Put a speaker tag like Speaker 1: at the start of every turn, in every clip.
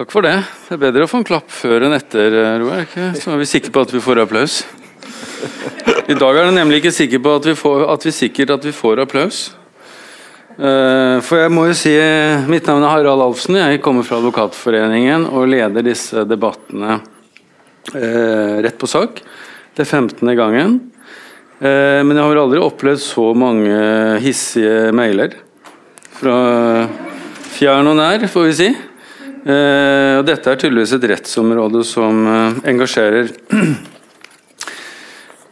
Speaker 1: Takk for det. Det er bedre å få en klapp før enn etter, Roar. Så er vi sikre på at vi får applaus. I dag er det nemlig ikke sikker på at vi, får, at vi sikkert at vi får applaus. Eh, For jeg må jo si Mitt navn er Harald Alfsen. Jeg kommer fra Advokatforeningen og leder disse debattene eh, rett på sak. Det er 15. gangen. Eh, Men jeg har vel aldri opplevd så mange hissige mailer. Fra fjern og nær, får vi si. Eh, og dette er tydeligvis et rettsområde som eh, engasjerer.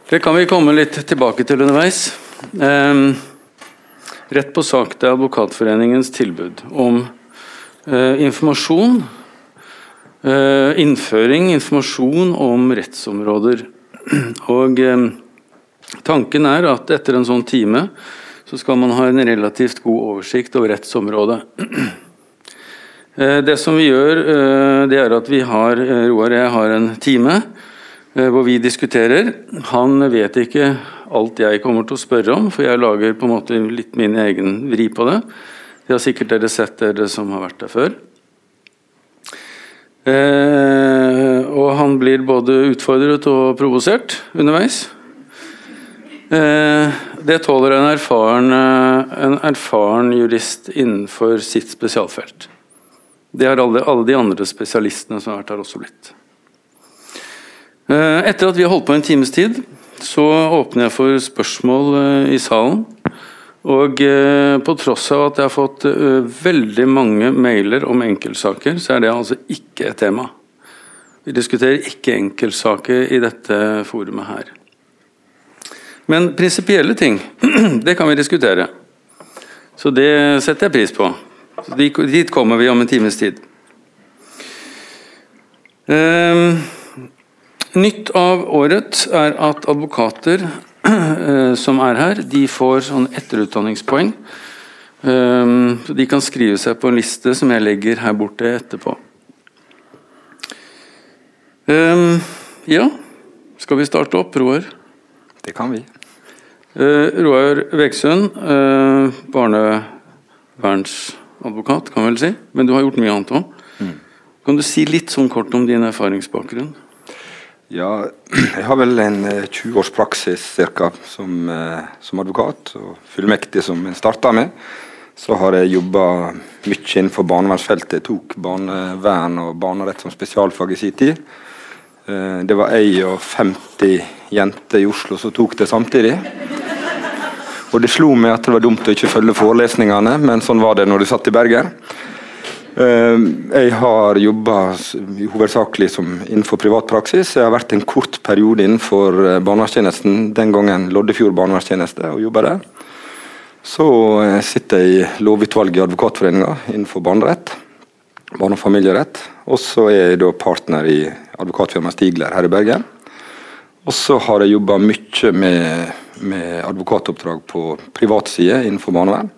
Speaker 1: Det kan vi komme litt tilbake til underveis. Eh, rett på sak til Advokatforeningens tilbud om eh, informasjon. innføring, informasjon om rettsområder. Og eh, tanken er at etter en sånn time så skal man ha en relativt god oversikt over rettsområdet. Eh, Det som vi gjør, eh, det er at vi har eh, Roar og jeg har en time hvor vi diskuterer. Han vet ikke alt jeg kommer til å spørre om, for jeg lager på en måte litt min egen vri på det. Det har sikkert dere sett, dere som har vært der før. Og han blir både utfordret og provosert underveis. Det tåler en erfaren, en erfaren jurist innenfor sitt spesialfelt. Det har alle, alle de andre spesialistene som har vært her også blitt. Eh, Etter at vi har holdt på en times tid, så åpner jeg for spørsmål eh, i salen. Og eh, på tross av at jeg har fått veldig mange mailer om enkeltsaker, så er det altså ikke et tema. Vi diskuterer ikke enkeltsaker i dette forumet her. Men prinsipielle ting, det kan vi diskutere. Så det setter jeg pris på. Så dit kommer vi om en times tid. Ehm, nytt av året er at advokater eh, som er her, de får sånn etterutdanningspoeng. Ehm, så de kan skrive seg på en liste som jeg legger her borte etterpå. Ehm, ja, skal vi starte opp, Roar?
Speaker 2: Det kan vi.
Speaker 1: Eh, Roar Veksund, eh, barnevernsadvokat, kan vel si. Men du har gjort mye annet òg. Kan du si litt sånn kort om din erfaringsbakgrunn?
Speaker 2: Ja, jeg har vel en eh, 20 års praksis cirka, som, eh, som advokat og fullmektig som jeg starta med. Så har jeg jobba mye innenfor barnevernsfeltet. Jeg tok barnevern og barnerett som spesialfag i sin tid. Eh, Det var jeg og 50 jenter i Oslo som tok det samtidig. Og det slo meg at det var dumt å ikke følge forelesningene, men sånn var det når du satt i Bergen. Eh, Jeg har jobba hovedsakelig innenfor privat praksis. Jeg har vært en kort periode innenfor eh, barnevernstjenesten, den gangen Loddefjord barnevernstjeneste, og jobba der. Så eh, sitter jeg i lovutvalget i Advokatforeninga innenfor barnerett, barne- og familierett. Og så er jeg da partner i advokatfirmaet Stigler her i Bergen. Og så har jeg jobba mye med, med advokatoppdrag på privat side innenfor barnevern.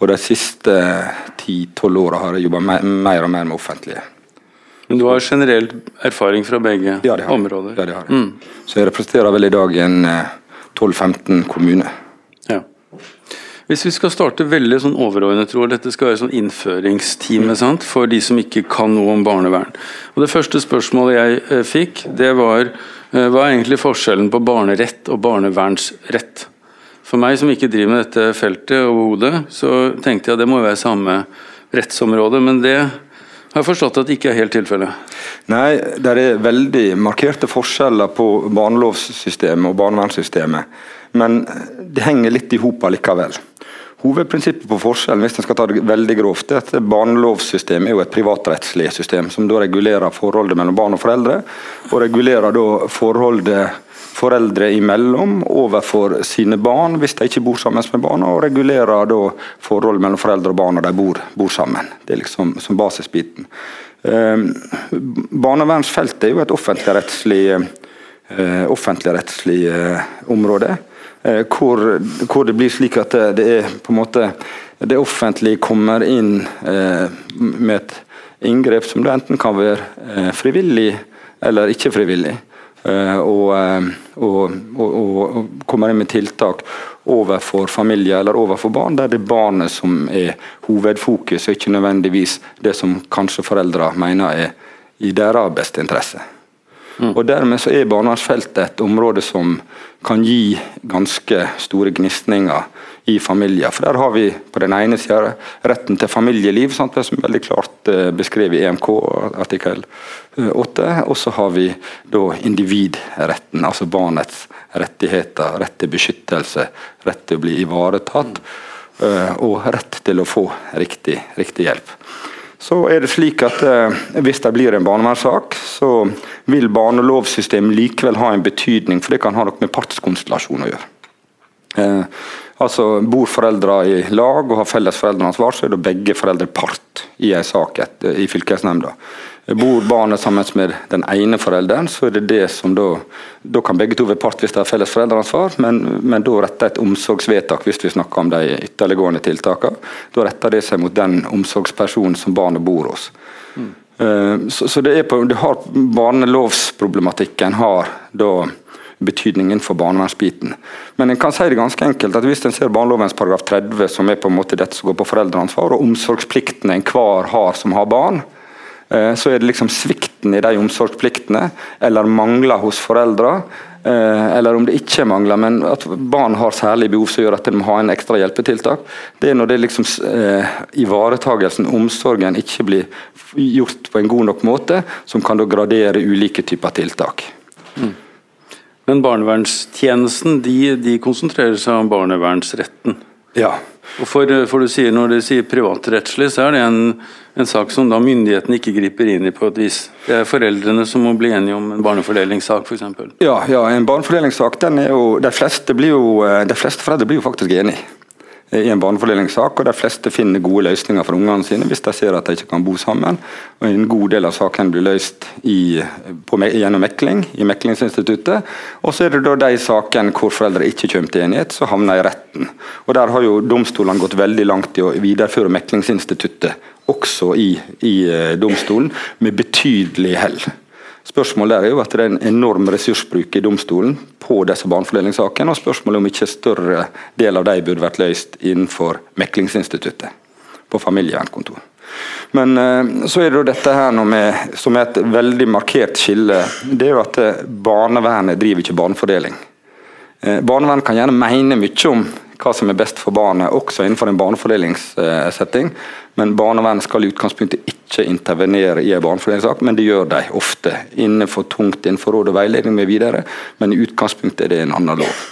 Speaker 2: Og de siste ti-tolv åra har jeg jobba mer, og mer med offentlige.
Speaker 1: Men du har generell erfaring fra begge
Speaker 2: Ja, det har
Speaker 1: områder?
Speaker 2: Ja, det har jeg. Så jeg representerer vel i dag en eh, 12-15 kommuner.
Speaker 1: Ja. Hvis vi skal starte veldig sånn overordnet, tror jeg dette skal være sånn innføringstime mm. for de som ikke kan noe om barnevern. Og Det første spørsmålet jeg eh, fikk, det var eh, hva er egentlig forskjellen på barnerett og barnevernsrett? For meg som ikke driver med dette feltet overhodet, så tenkte jeg at det må være samme rettsområde, men det har jeg forstått at det ikke er helt tilfellet.
Speaker 2: Nei, det er veldig markerte forskjeller på barnelovssystemet og barnevernssystemet. Men det henger litt i hop likevel. Hovedprinsippet på forskjellen hvis en skal ta det veldig grovt, er at barnelovsystemet er jo et privatrettslig system som da regulerer forholdet mellom barn og foreldre, og regulerer da forholdet foreldre imellom overfor sine barn hvis de ikke bor sammen med barna, og regulerer da forholdet mellom foreldre og barn når de bor, bor sammen. Det er liksom som basisbiten. Eh, barnevernsfeltet er jo et offentligrettslig eh, offentlig eh, område. Eh, hvor, hvor det blir slik at det, er på en måte det offentlige kommer inn eh, med et inngrep som det enten kan være eh, frivillig eller ikke frivillig. og, og, og, og kommer inn med tiltak overfor familier eller overfor barn, der det er barnet som er hovedfokus, og ikke nødvendigvis det som kanskje foreldre mener er i deres beste interesse. Mm. Og Dermed så er barnevernsfeltet et område som kan gi ganske store gnisninger i familier. For Der har vi på den ene sida retten til familieliv, sant, som er veldig klart eh, beskrevet i EMK artikkel 8. Eh, og så har vi da individretten, altså barnets rettigheter. Rett til beskyttelse, rett til å bli ivaretatt, eh, og rett til å få riktig, riktig hjelp. Så er det slik at eh, Hvis det blir en barnevernssak, så vil barnelovsystemet likevel ha en betydning, for det kan ha noe med partskonstellasjon å gjøre. Eh, altså Bor foreldre i lag og har felles foreldreansvar, så er da begge foreldre part i en sak etter, i fylkesnemnda. Bor barnet sammen med den ene forelderen, så er det det som da Da kan begge to være part hvis de har felles foreldreansvar, men, men da retter et omsorgsvedtak, hvis vi snakker om de ytterliggående tiltakene, da retter det seg mot den omsorgspersonen som barnet bor hos. Mm. Så, så, det er på, det har Barnelovsproblematikken har da betydningen for barnevernsbiten. Men en kan si det ganske enkelt at hvis en ser barnelovens paragraf 30, som er på en måte dette som går på foreldreansvar, og omsorgspliktene enhver har som har barn, så er det liksom svikten i de omsorgspliktene, eller mangler hos foreldre. Eh, eller om det ikke mangler, men at barn har særlige behov som gjør at de må ha en ekstra hjelpetiltak. Det er når det liksom eh, ivaretagelsen, omsorgen, ikke blir gjort på en god nok måte, som kan da gradere ulike typer tiltak. Mm.
Speaker 1: Men barnevernstjenesten de, de konsentrerer seg om barnevernsretten?
Speaker 2: Ja.
Speaker 1: Og for, for, du sier Når du sier privatrettslig, så er det en, en sak som da myndighetene ikke griper inn i på et vis. Det er foreldrene som må bli enige om en barnefordelingssak f.eks.
Speaker 2: Ja, ja, en barnefordelingssak, den er jo, de fleste, de fleste foreldre blir jo faktisk enige i en barnefordelingssak, og de fleste finner gode løsninger for ungene sine hvis de ser at de ikke kan bo sammen. og En god del av saken blir løst i, på, gjennom mekling i meklingsinstituttet. Og så er det da de sakene hvor foreldre ikke kommer til enighet, så havner i retten. Og Der har jo domstolene gått veldig langt i å videreføre meklingsinstituttet også i, i eh, domstolen, med betydelig hell. Spørsmålet er jo at det er en enorm ressursbruk i domstolen på disse barnefordelingssakene, og spørsmålet om ikke større del av de burde vært løst innenfor meklingsinstituttet på familievernkontor. Men eh, så er det jo dette her med, som er et veldig markert skille. Det er jo at eh, barnevernet driver ikke barnefordeling. Barnevernet kan gjerne mene mye om hva som er best for barnet, også innenfor en barnefordelingssetting. Men barnevernet skal i utgangspunktet ikke intervenere i en barnefordelingssak, men det gjør de ofte. Innenfor tungt innenfor råd og veiledning med videre, men i utgangspunktet er det en annen lov.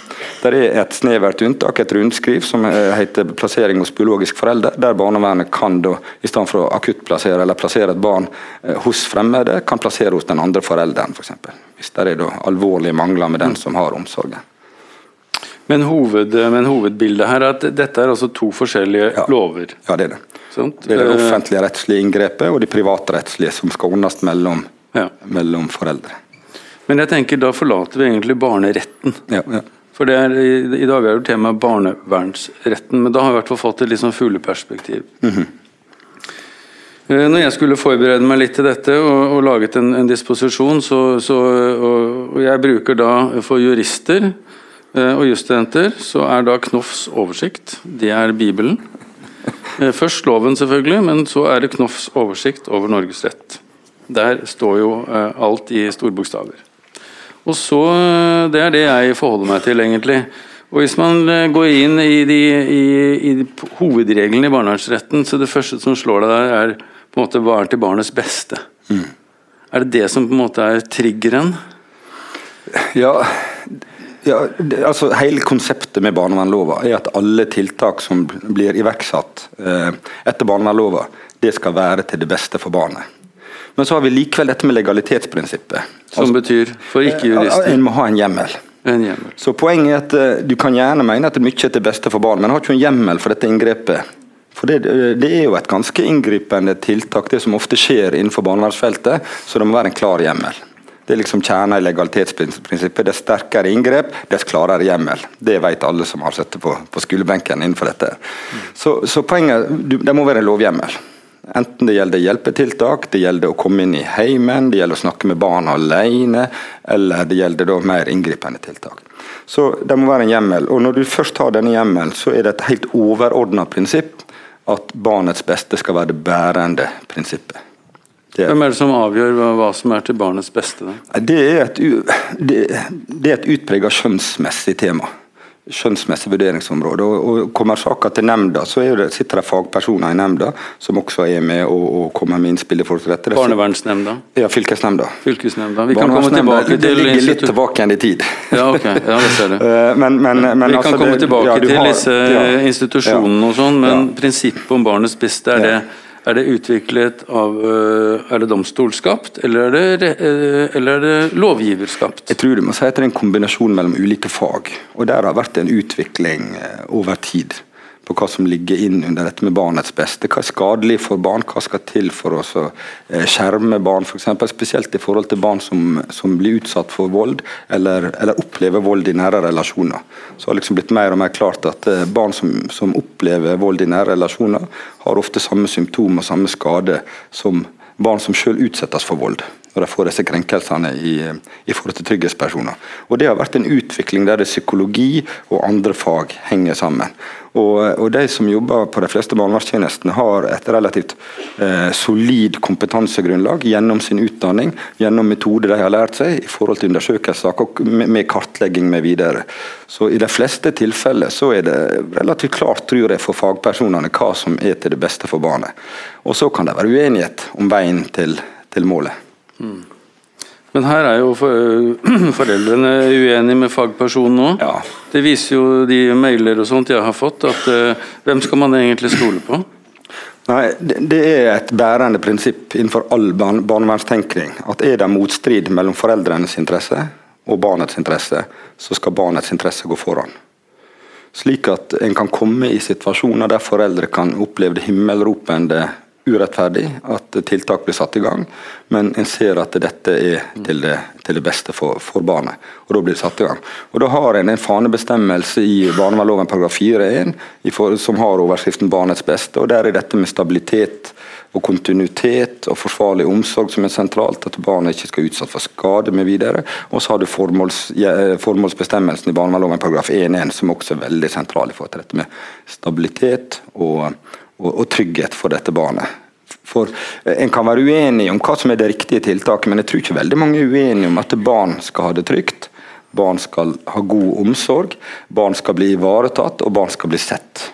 Speaker 2: Det er et snevert unntak, et rundskriv som heter 'plassering hos biologisk forelder', der barnevernet kan da, i stedet for å akuttplassere eller plassere et barn eh, hos fremmede, kan plassere hos den andre forelderen, f.eks. For Hvis det er da alvorlige mangler med den som har omsorgen.
Speaker 1: Men, hoved, men, hovedbildet her er at dette er altså to forskjellige
Speaker 2: ja.
Speaker 1: lover?
Speaker 2: Ja, det er det. Sånt? Det er det eh, offentlige rettslige inngrepet og det privatrettslige som skal ordnes mellom, ja. mellom, foreldre.
Speaker 1: Men jeg tenker da forlater vi egentlig barneretten.
Speaker 2: Ja, ja.
Speaker 1: For er, i, dag er det temaet barnevernsretten, men da har vi i hvert fall fått et litt sånn fugleperspektiv. Mm -hmm. Når jeg skulle forberede meg litt til dette og, og laget en, en disposisjon, så, så og, og jeg bruker da for jurister Eh, og jusstudenter, så er da Knoffs oversikt, det er Bibelen. Eh, først loven, selvfølgelig, men så er det Knoffs oversikt over Norges rett. Der står jo eh, alt i storbokstaver. Og så, Det er det jeg forholder meg til, egentlig. Og Hvis man går inn i, de, i, i hovedreglene i barnevernsretten, så det første som slår deg der, er på en måte hva er til barnets beste. Mm. Er det det som på en måte er triggeren?
Speaker 2: Ja, ja, det, altså Hele konseptet med barnevernlova er at alle tiltak som blir iverksatt eh, etter barnevernlova, det skal være til det beste for barnet. Men så har vi likevel dette med legalitetsprinsippet.
Speaker 1: Som altså, betyr, for ikke-jurister?
Speaker 2: Eh, en må ha en hjemmel.
Speaker 1: En hjemmel.
Speaker 2: Så Poenget er at eh, du kan gjerne mene at det er mye til beste for barnet, men har ikke en hjemmel for dette inngrepet. For det, det, er jo et ganske inngripende tiltak, det som ofte skjer innenfor barnevernsfeltet, så det må være en klar hjemmel. Det er liksom kjerna i legalitetsprinsippet. Dess sterkere inngrep, dess klarere hjemmel. Det vet alle som har sittet på, på skolebenken innenfor dette. Så, så poenget, det må være en lovhjemmel. Enten det gjelder hjelpetiltak, det gjelder å komme inn i heimen, det gjelder å snakke med barn alene, eller det gjelder da mer inngripende tiltak. Så det må være en hjemmel. Og når du først har denne hjemmelen, så er det et helt overordna prinsipp at barnets beste skal være det bærende prinsippet.
Speaker 1: Det, Hvem er det som avgjør hva, som er til barnets beste?
Speaker 2: Da? Det er et, det, det et utprega skjønnsmessig tema skjønnsmessig vurderingsområde. Og, og Kommer saka til nemnda, så det, sitter det fagpersoner i nemnda som også er med og, og kommer med innspill i forhold til dette.
Speaker 1: Barnevernsnemnda?
Speaker 2: Ja, fylkesnemnda.
Speaker 1: fylkesnemnda. Vi kan komme tilbake til
Speaker 2: Det ligger litt tilbake igjen i tid.
Speaker 1: Ja, ok. Ja, det ser du.
Speaker 2: Eh, men, men, men,
Speaker 1: Vi kan altså, komme tilbake ja, til har, disse ja, institusjonene og sånn, men prinsippet om barnets beste, er det er det utviklet av eh, Er det domstolskapt, eller er det, eh, eller er det lovgiverskapt?
Speaker 2: Jeg tror du må si at det er en kombinasjon mellom ulike fag. Og der har vært en utvikling eh, over tid på hva som ligger inn under dette med barnets beste. Hva er skadelig for barn, hva skal til for å eh, skjerme barn, eksempel, spesielt i forhold til barn som, som blir utsatt for vold, eller, eller, opplever vold i nære relasjoner. Så har liksom blitt mer og mer klart at eh, barn som, som opplever vold i nære relasjoner, har ofte samme symptom og samme skade som barn som selv utsettes for vold når de får disse krenkelsene i, i, forhold til trygghetspersoner. Og Det har vært en utvikling der det psykologi og andre fag henger sammen. Og, og De som jobber på de fleste barnevernstjenestene har et relativt eh, solid kompetansegrunnlag gjennom sin utdanning, gjennom metoder de har lært seg i forhold til undersøkelser med, med kartlegging med videre. Så I de fleste tilfeller så er det relativt klart tror jeg, for fagpersonene hva som er til det beste for barnet. Og Så kan det være uenighet om veien til, til målet. Mm.
Speaker 1: Men her er jo foreldrene uenige med fagpersonen nå.
Speaker 2: Ja.
Speaker 1: Det viser jo de mailer og sånt jeg har fått, at uh, hvem skal man egentlig stole på?
Speaker 2: Nei, Det er et bærende prinsipp innenfor all barnevernstenkning at er det motstrid mellom foreldrenes interesse og barnets interesse, så skal barnets interesse gå foran. Slik at en kan komme i situasjoner der foreldre kan oppleve det himmelropende urettferdig at tiltak blir satt i gang, men en ser at dette er til det, til det beste for, for, barnet. og Da blir det satt i gang. Og Da har en en fanebestemmelse i barnevernloven paragraf 4-1 som har overskriften 'barnets beste'. og Der er dette med stabilitet og kontinuitet og forsvarlig omsorg som er sentralt. At barnet ikke skal utsatt for skade med videre. Og så har du formåls, formålsbestemmelsen i barnevernloven paragraf 1-1 som også er veldig sentral i forhold til dette med stabilitet og og, og trygghet for dette barnet. For eh, En kan være uenig om hva som er det riktige tiltaket, men jeg tror ikke veldig mange er uenige om at barn skal ha det trygt. Barn skal ha god omsorg, barn skal bli ivaretatt og barn skal bli sett.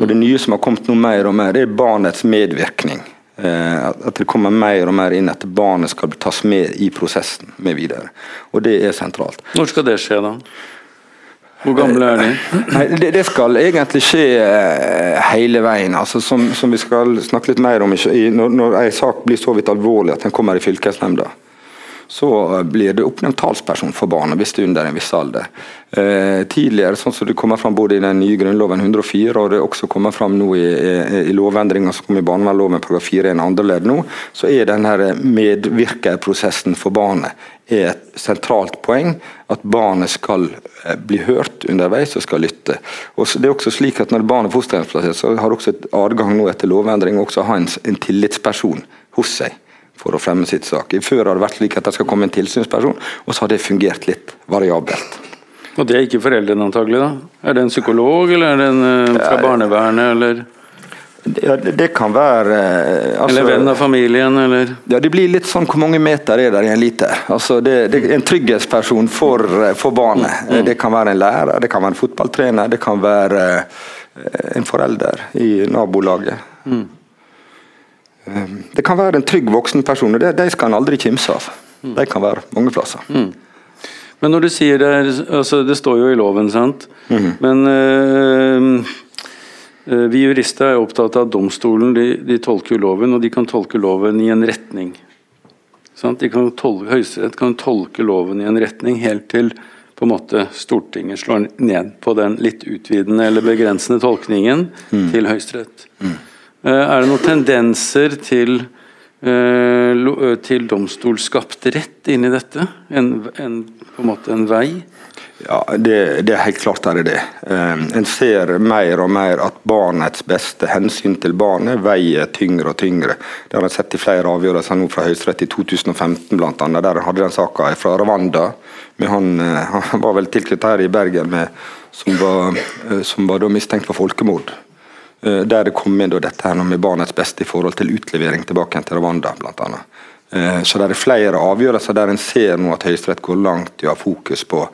Speaker 2: Og Det nye som har kommet nå mer og mer, det er barnets medvirkning. Eh, at det kommer mer og mer inn at barnet skal tas med i prosessen med videre. Og Det er sentralt.
Speaker 1: Når skal det skje, da? Hvor gamle er de?
Speaker 2: Nei, det, det, skal egentlig skje eh, hele veien. Altså, som, som, vi skal snakke litt mer om når, når en sak blir så vidt alvorlig at den kommer i fylkesnemnda så blir det oppnevnt talsperson for barnet hvis det er under en viss alder. Eh, tidligere, sånn som det kommer fram både i den nye grunnloven 104 og det også kommer fram nå i, i, i lovendringa som kom i barnevernloven § 4 en andre ledd nå, så er denne medvirkerprosessen for barnet er et sentralt poeng. At barnet skal eh, bli hørt underveis og skal lytte. Og det er også slik at Når barnet er fosterhjemsplassert, så har også et adgang nå etter lovendring også ha en, en tillitsperson hos seg for å fremme sitt sak. Før har det vært slik at det skal komme en tilsynsperson, og så har det fungert litt variabelt.
Speaker 1: Og det er ikke foreldrene antagelig da? Er det en psykolog, eller er det en uh, fra barnevernet, eller?
Speaker 2: Det, det, kan være
Speaker 1: uh, altså, Eller venn av familien, eller?
Speaker 2: Ja, Det blir litt sånn hvor mange meter er der i en liter. Altså, det, det En trygghetsperson for, uh, for barnet. Mm. Det kan være en lærer, det kan være en fotballtrener, det kan være en forelder i nabolaget. Mm. Ehm, det kan være en trygg voksen person, og de skal en aldri kimse av. Mm. De kan være mange plasser. Mm.
Speaker 1: Men når du sier det altså Det står jo i loven, sant. Mm. Men øh, vi jurister er opptatt av at domstolen de, de, tolker loven, og de kan tolke loven i en retning. Sant? De kan tolke, Høyesterett kan tolke loven i en retning helt til på en måte Stortinget slår ned på den litt utvidende eller begrensende tolkningen mm. til Høyesterett. Mm. Eh, er det noen tendenser til, eh, eh, til domstolskapt rett inni dette? En, en, på en måte en vei?
Speaker 2: Ja, det, det, er helt klart er det det. Um, en ser mer og mer at barnets beste, hensyn til barnet, veier tyngre og tyngre. Det har jeg sett i flere avgjørelser nå fra Høyesterett i 2015 bl.a. Der hadde den saka fra Rwanda. Han, han, var vel tilknyttet her i Bergen med, som var, som var mistenkt for folkemord. Uh, der det kom inn dette her med barnets beste i forhold til utlevering tilbake til Rwanda bl.a. Uh, så det er flere avgjørelser der en ser nå at Høyesterett går langt i å ha fokus på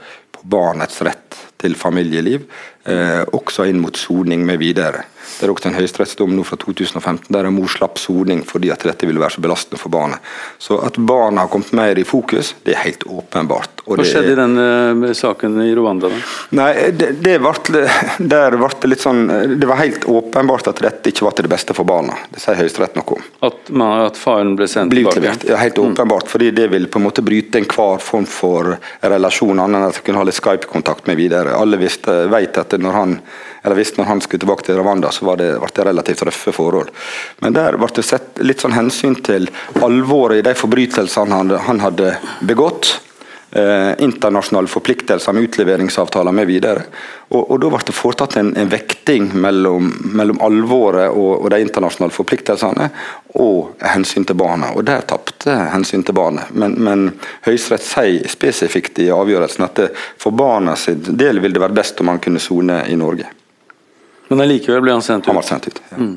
Speaker 2: barnets rett til familieliv, eh, også inn mot soning med videre. Det er også en høyesterettsdom nå fra 2015 der en mor slapp soning fordi at dette ville være så belastende for barnet. Så at barna har kommet mer i fokus, det er helt åpenbart.
Speaker 1: Hva skjedde i den uh, saken i Rwanda? da?
Speaker 2: Nei, det, det, ble, der ble det litt sånn Det var helt åpenbart at dette ikke var til det beste for barna. Det sier Høyesterett noe om.
Speaker 1: At, at, faren ble sendt tilbake?
Speaker 2: Ja, helt mm. åpenbart. Mm. fordi det vil på en måte bryte enhver form for relasjon, annet enn at de kunne ha litt Skype-kontakt med videre. Alle visste, vet at når han eller visste når han skulle tilbake til Rwanda, så var det, ble det relativt røffe forhold. Men der ble det sett litt sånn hensyn til alvoret i de forbrytelsene han, han hadde begått. Eh, internasjonale forpliktelser med utleveringsavtaler med videre. Og, og Da ble det foretatt en, en vekting mellom, mellom alvoret og, og, de internasjonale forpliktelsene og hensyn til barna. Og Der tapte hensyn til barnet. Men, men Høyesterett sier spesifikt i avgjørelsen at det, for barna sin del vil det være best om han kunne sone i Norge.
Speaker 1: Men allikevel ble han sendt ut?
Speaker 2: Han ble sendt ut, ja. Mm.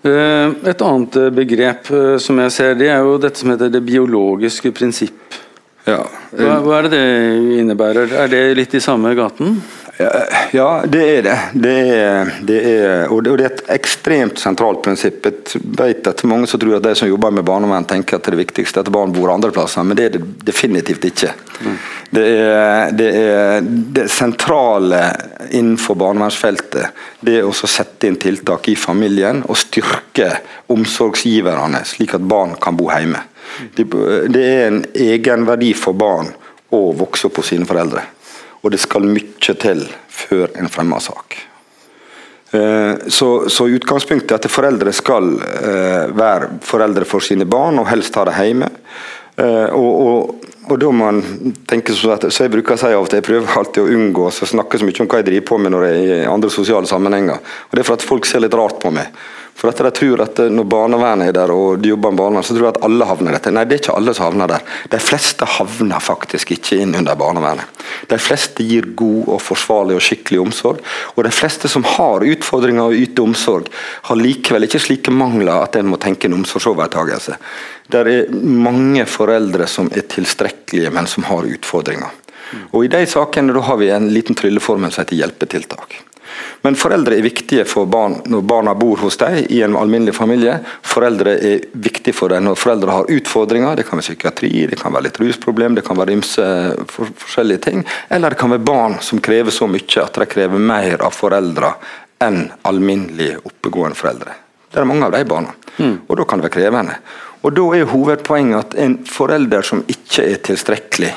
Speaker 1: Eh, et annet eh, begrep eh, som jeg ser, det er jo dette som heter det biologiske prinsipp. Ja. Hva, hva, er det det innebærer? Er det litt i samme gaten?
Speaker 2: Ja, det er det. Det er, det er, og det er et ekstremt sentralt prinsipp. Jeg vet at Mange som tror at de som jobber med barnevern tenker at det viktigste er at barn bor andre plasser, men det er det definitivt ikke. Mm. Det er, det er det sentrale innenfor barnevernsfeltet. Det er å sette inn tiltak i familien og styrke omsorgsgiverne, slik at barn kan bo hjemme. Det, det er en egenverdi for barn å vokse opp hos sine foreldre. Og det skal mye til før en fremmer sak. Eh, så, så utgangspunktet er at foreldre skal eh, være foreldre for sine barn, og helst ha det hjemme. Eh, og, og, og da man tenker sånn at, så Jeg bruker å si av og til, jeg prøver alltid å unngå å snakke så mye om hva jeg driver på med når jeg er i andre sosiale sammenhenger. Og Det er for at folk ser litt rart på meg. For at de tror at Når barnevernet er der og de jobber med barnevern, så tror jeg at alle havner der. Nei, det er ikke alle som havner der. De fleste havner faktisk ikke inn under barnevernet. De fleste gir god og forsvarlig og skikkelig omsorg. Og de fleste som har utfordringer og yter omsorg, har likevel ikke slike mangler at en må tenke en omsorgsovertakelse. Det er mange foreldre som er tilstrekkelige, men som har utfordringer. Og I de sakene har vi en liten trylleformel som heter hjelpetiltak. Men foreldre er viktige for barn når barna bor hos dem i en alminnelig familie. Foreldre er viktige for dem når foreldre har utfordringer. Det kan være psykiatri, det kan være litt rusproblem, det kan være ymse for, forskjellige ting. Eller det kan være barn som krever så mye at de krever mer av foreldre enn alminnelig oppegående foreldre. Det er mange av de barna, mm. og da kan det være krevende. Og Da er hovedpoenget at en forelder som ikke er tilstrekkelig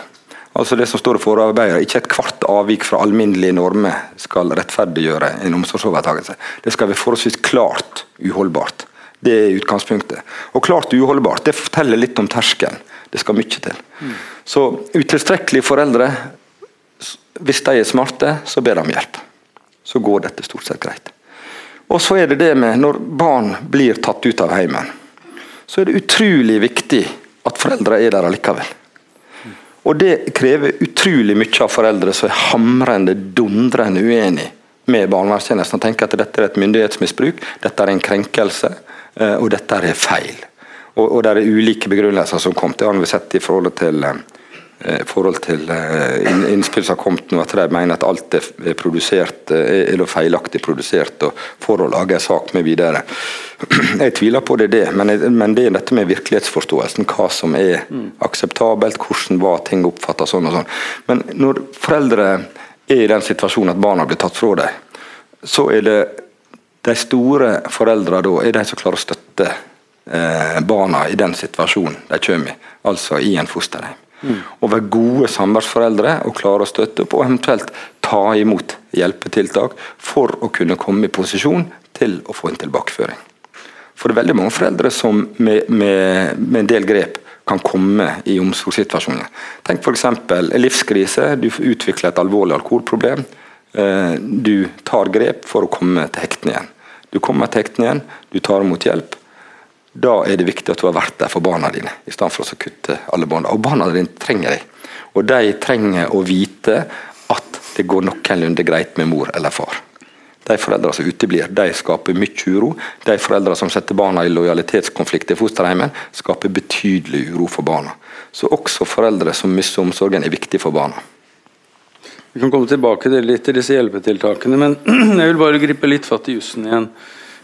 Speaker 2: Altså Det som står i forarbeidet, ikke et kvart avvik fra alminnelige normer skal rettferdiggjøre en omsorgsovertakelse. Det skal være forholdsvis klart uholdbart. Det er utgangspunktet. Og klart uholdbart det forteller litt om terskelen. Det skal mye til. Mm. Så utilstrekkelige foreldre, hvis de er smarte, så ber de om hjelp. Så går dette stort sett greit. Og så er det det med når barn blir tatt ut av heimen, så er det utrolig viktig at foreldre er der allikevel. Og det krever utrolig mye av foreldre som er hamrende, dundrende uenig med barnevernstjenesten og tenker at dette er et myndighetsmisbruk, dette er en krenkelse, eh, og dette er feil. Og, og det er ulike begrunnelser som kom. Det har vi sett i forhold til Eh, i forhold til eh, innspill som har kommet nå, at de mener at alt er produsert eh, er feilaktig produsert og for å lage en sak med videre. Jeg tviler på det, det men, det er dette med virkelighetsforståelsen. Hva som er akseptabelt, hvordan var ting oppfatta sånn og sånn. Men når foreldre er i den situasjonen at barna blir tatt fra dem, så er det de store foreldrene da er de som klarer å støtte eh, barna i den situasjonen de kommer i, altså i en fosterhjem. Og være gode samværsforeldre og klare å støtte opp, og eventuelt ta imot hjelpetiltak for å kunne komme i posisjon til å få en tilbakeføring. For det er veldig mange foreldre som med, med, med en del grep kan komme i omsorgssituasjoner. Tenk f.eks. livskrise. Du utvikler et alvorlig alkoholproblem. Eh, du tar grep for å komme til hektene igjen. Du kommer til hektene igjen, du tar imot hjelp. Da er det viktig at du har vært der for barna dine, i stedet for å kutte alle bånd. Og barna dine trenger deg. Og de trenger å vite at det går noenlunde greit med mor eller far. De foreldrene som uteblir, de skaper mye uro. De foreldrene som setter barna i lojalitetskonflikt i fosterheimen, skaper betydelig uro for barna. Så også foreldre som mister omsorgen, er viktig for barna.
Speaker 1: Vi kan komme tilbake til disse hjelpetiltakene, men jeg vil bare gripe litt fatt i jussen igjen.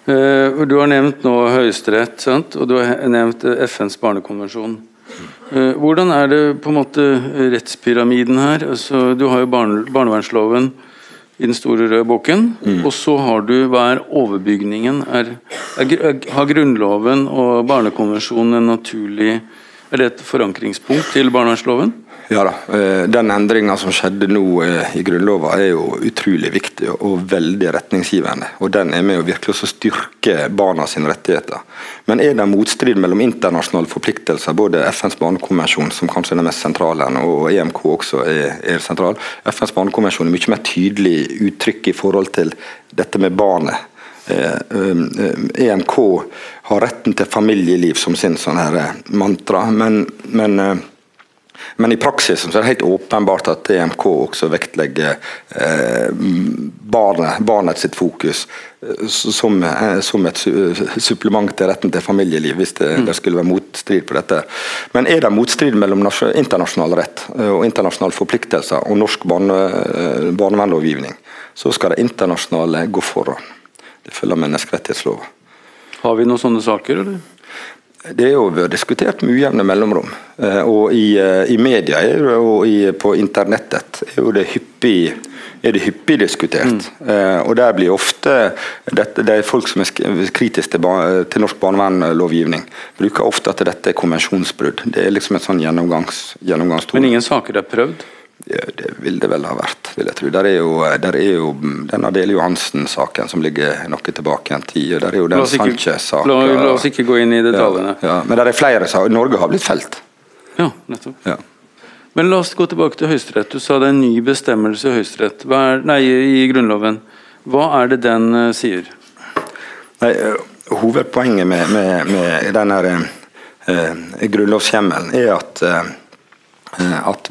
Speaker 1: Eh, du har nevnt nå Høyesterett, og du har nevnt FNs barnekonvensjon. Eh, hvordan er det på en måte rettspyramiden her? Altså, du har jo barne, barnevernsloven i den store røde boken. Mm. Og så har du hva er overbygningen? Er, er, er, har Grunnloven og Barnekonvensjonen en naturlig Er det et forankringspunkt til barnevernsloven?
Speaker 2: Ja da. Eh, den endringa som skjedde nå eh, i Grunnlova er jo utrolig viktig og veldig retningsgivende. Og Den er med å virkelig også styrke barna sine rettigheter. Men er det motstrid mellom internasjonale forpliktelser, både FNs barnekonvensjon, som kanskje er den mest sentrale, og EMK også er, sentral. FNs barnekonvensjon er mye mer tydelig uttrykk i forhold til dette med barnet. EMK eh, e har retten til familieliv som sin sånn mantra, men, men men i praksis er det helt åpenbart at EMK også vektlegger eh, barnet, barnet sitt fokus eh, som, eh, som, et supplement til retten til familieliv, hvis det, mm. det, skulle være motstrid på dette. Men er det motstrid mellom internasjonal rett og internasjonale forpliktelser og norsk barne, barnevernlovgivning, så skal det internasjonale gå foran. Det følger menneskerettighetsloven.
Speaker 1: Har vi noen sånne saker, eller?
Speaker 2: Det er jo vært diskutert med ujevne mellomrom. Eh, og i, eh, i media og i, på internettet er det hyppig, er det hyppig diskutert. Mm. Eh, og der blir ofte dette, det er Folk som er kritiske til, til norsk barnevernlovgivning, bruker ofte at dette er konvensjonsbrudd. Det er liksom et sånn gjennomgangs, gjennomgangstor.
Speaker 1: Men ingen saker er prøvd?
Speaker 2: Det vil det vel ha vært, vil jeg tro. Der er jo, der er jo den Adele Johansen-saken som ligger noe tilbake en tid. Der er jo den Sanchez-saken.
Speaker 1: La, la, oss ikke gå inn i detaljene.
Speaker 2: Ja, ja. Men det er flere saker. Norge har blitt felt.
Speaker 1: Ja, nettopp. Ja. Men la oss gå tilbake til Høyesterett. Du sa det er en ny bestemmelse i Høyesterett. Nei, i Grunnloven. Hva er det den uh, sier?
Speaker 2: Nei, uh, hovedpoenget med, med, med denne uh, grunnlovshjemmelen er at, at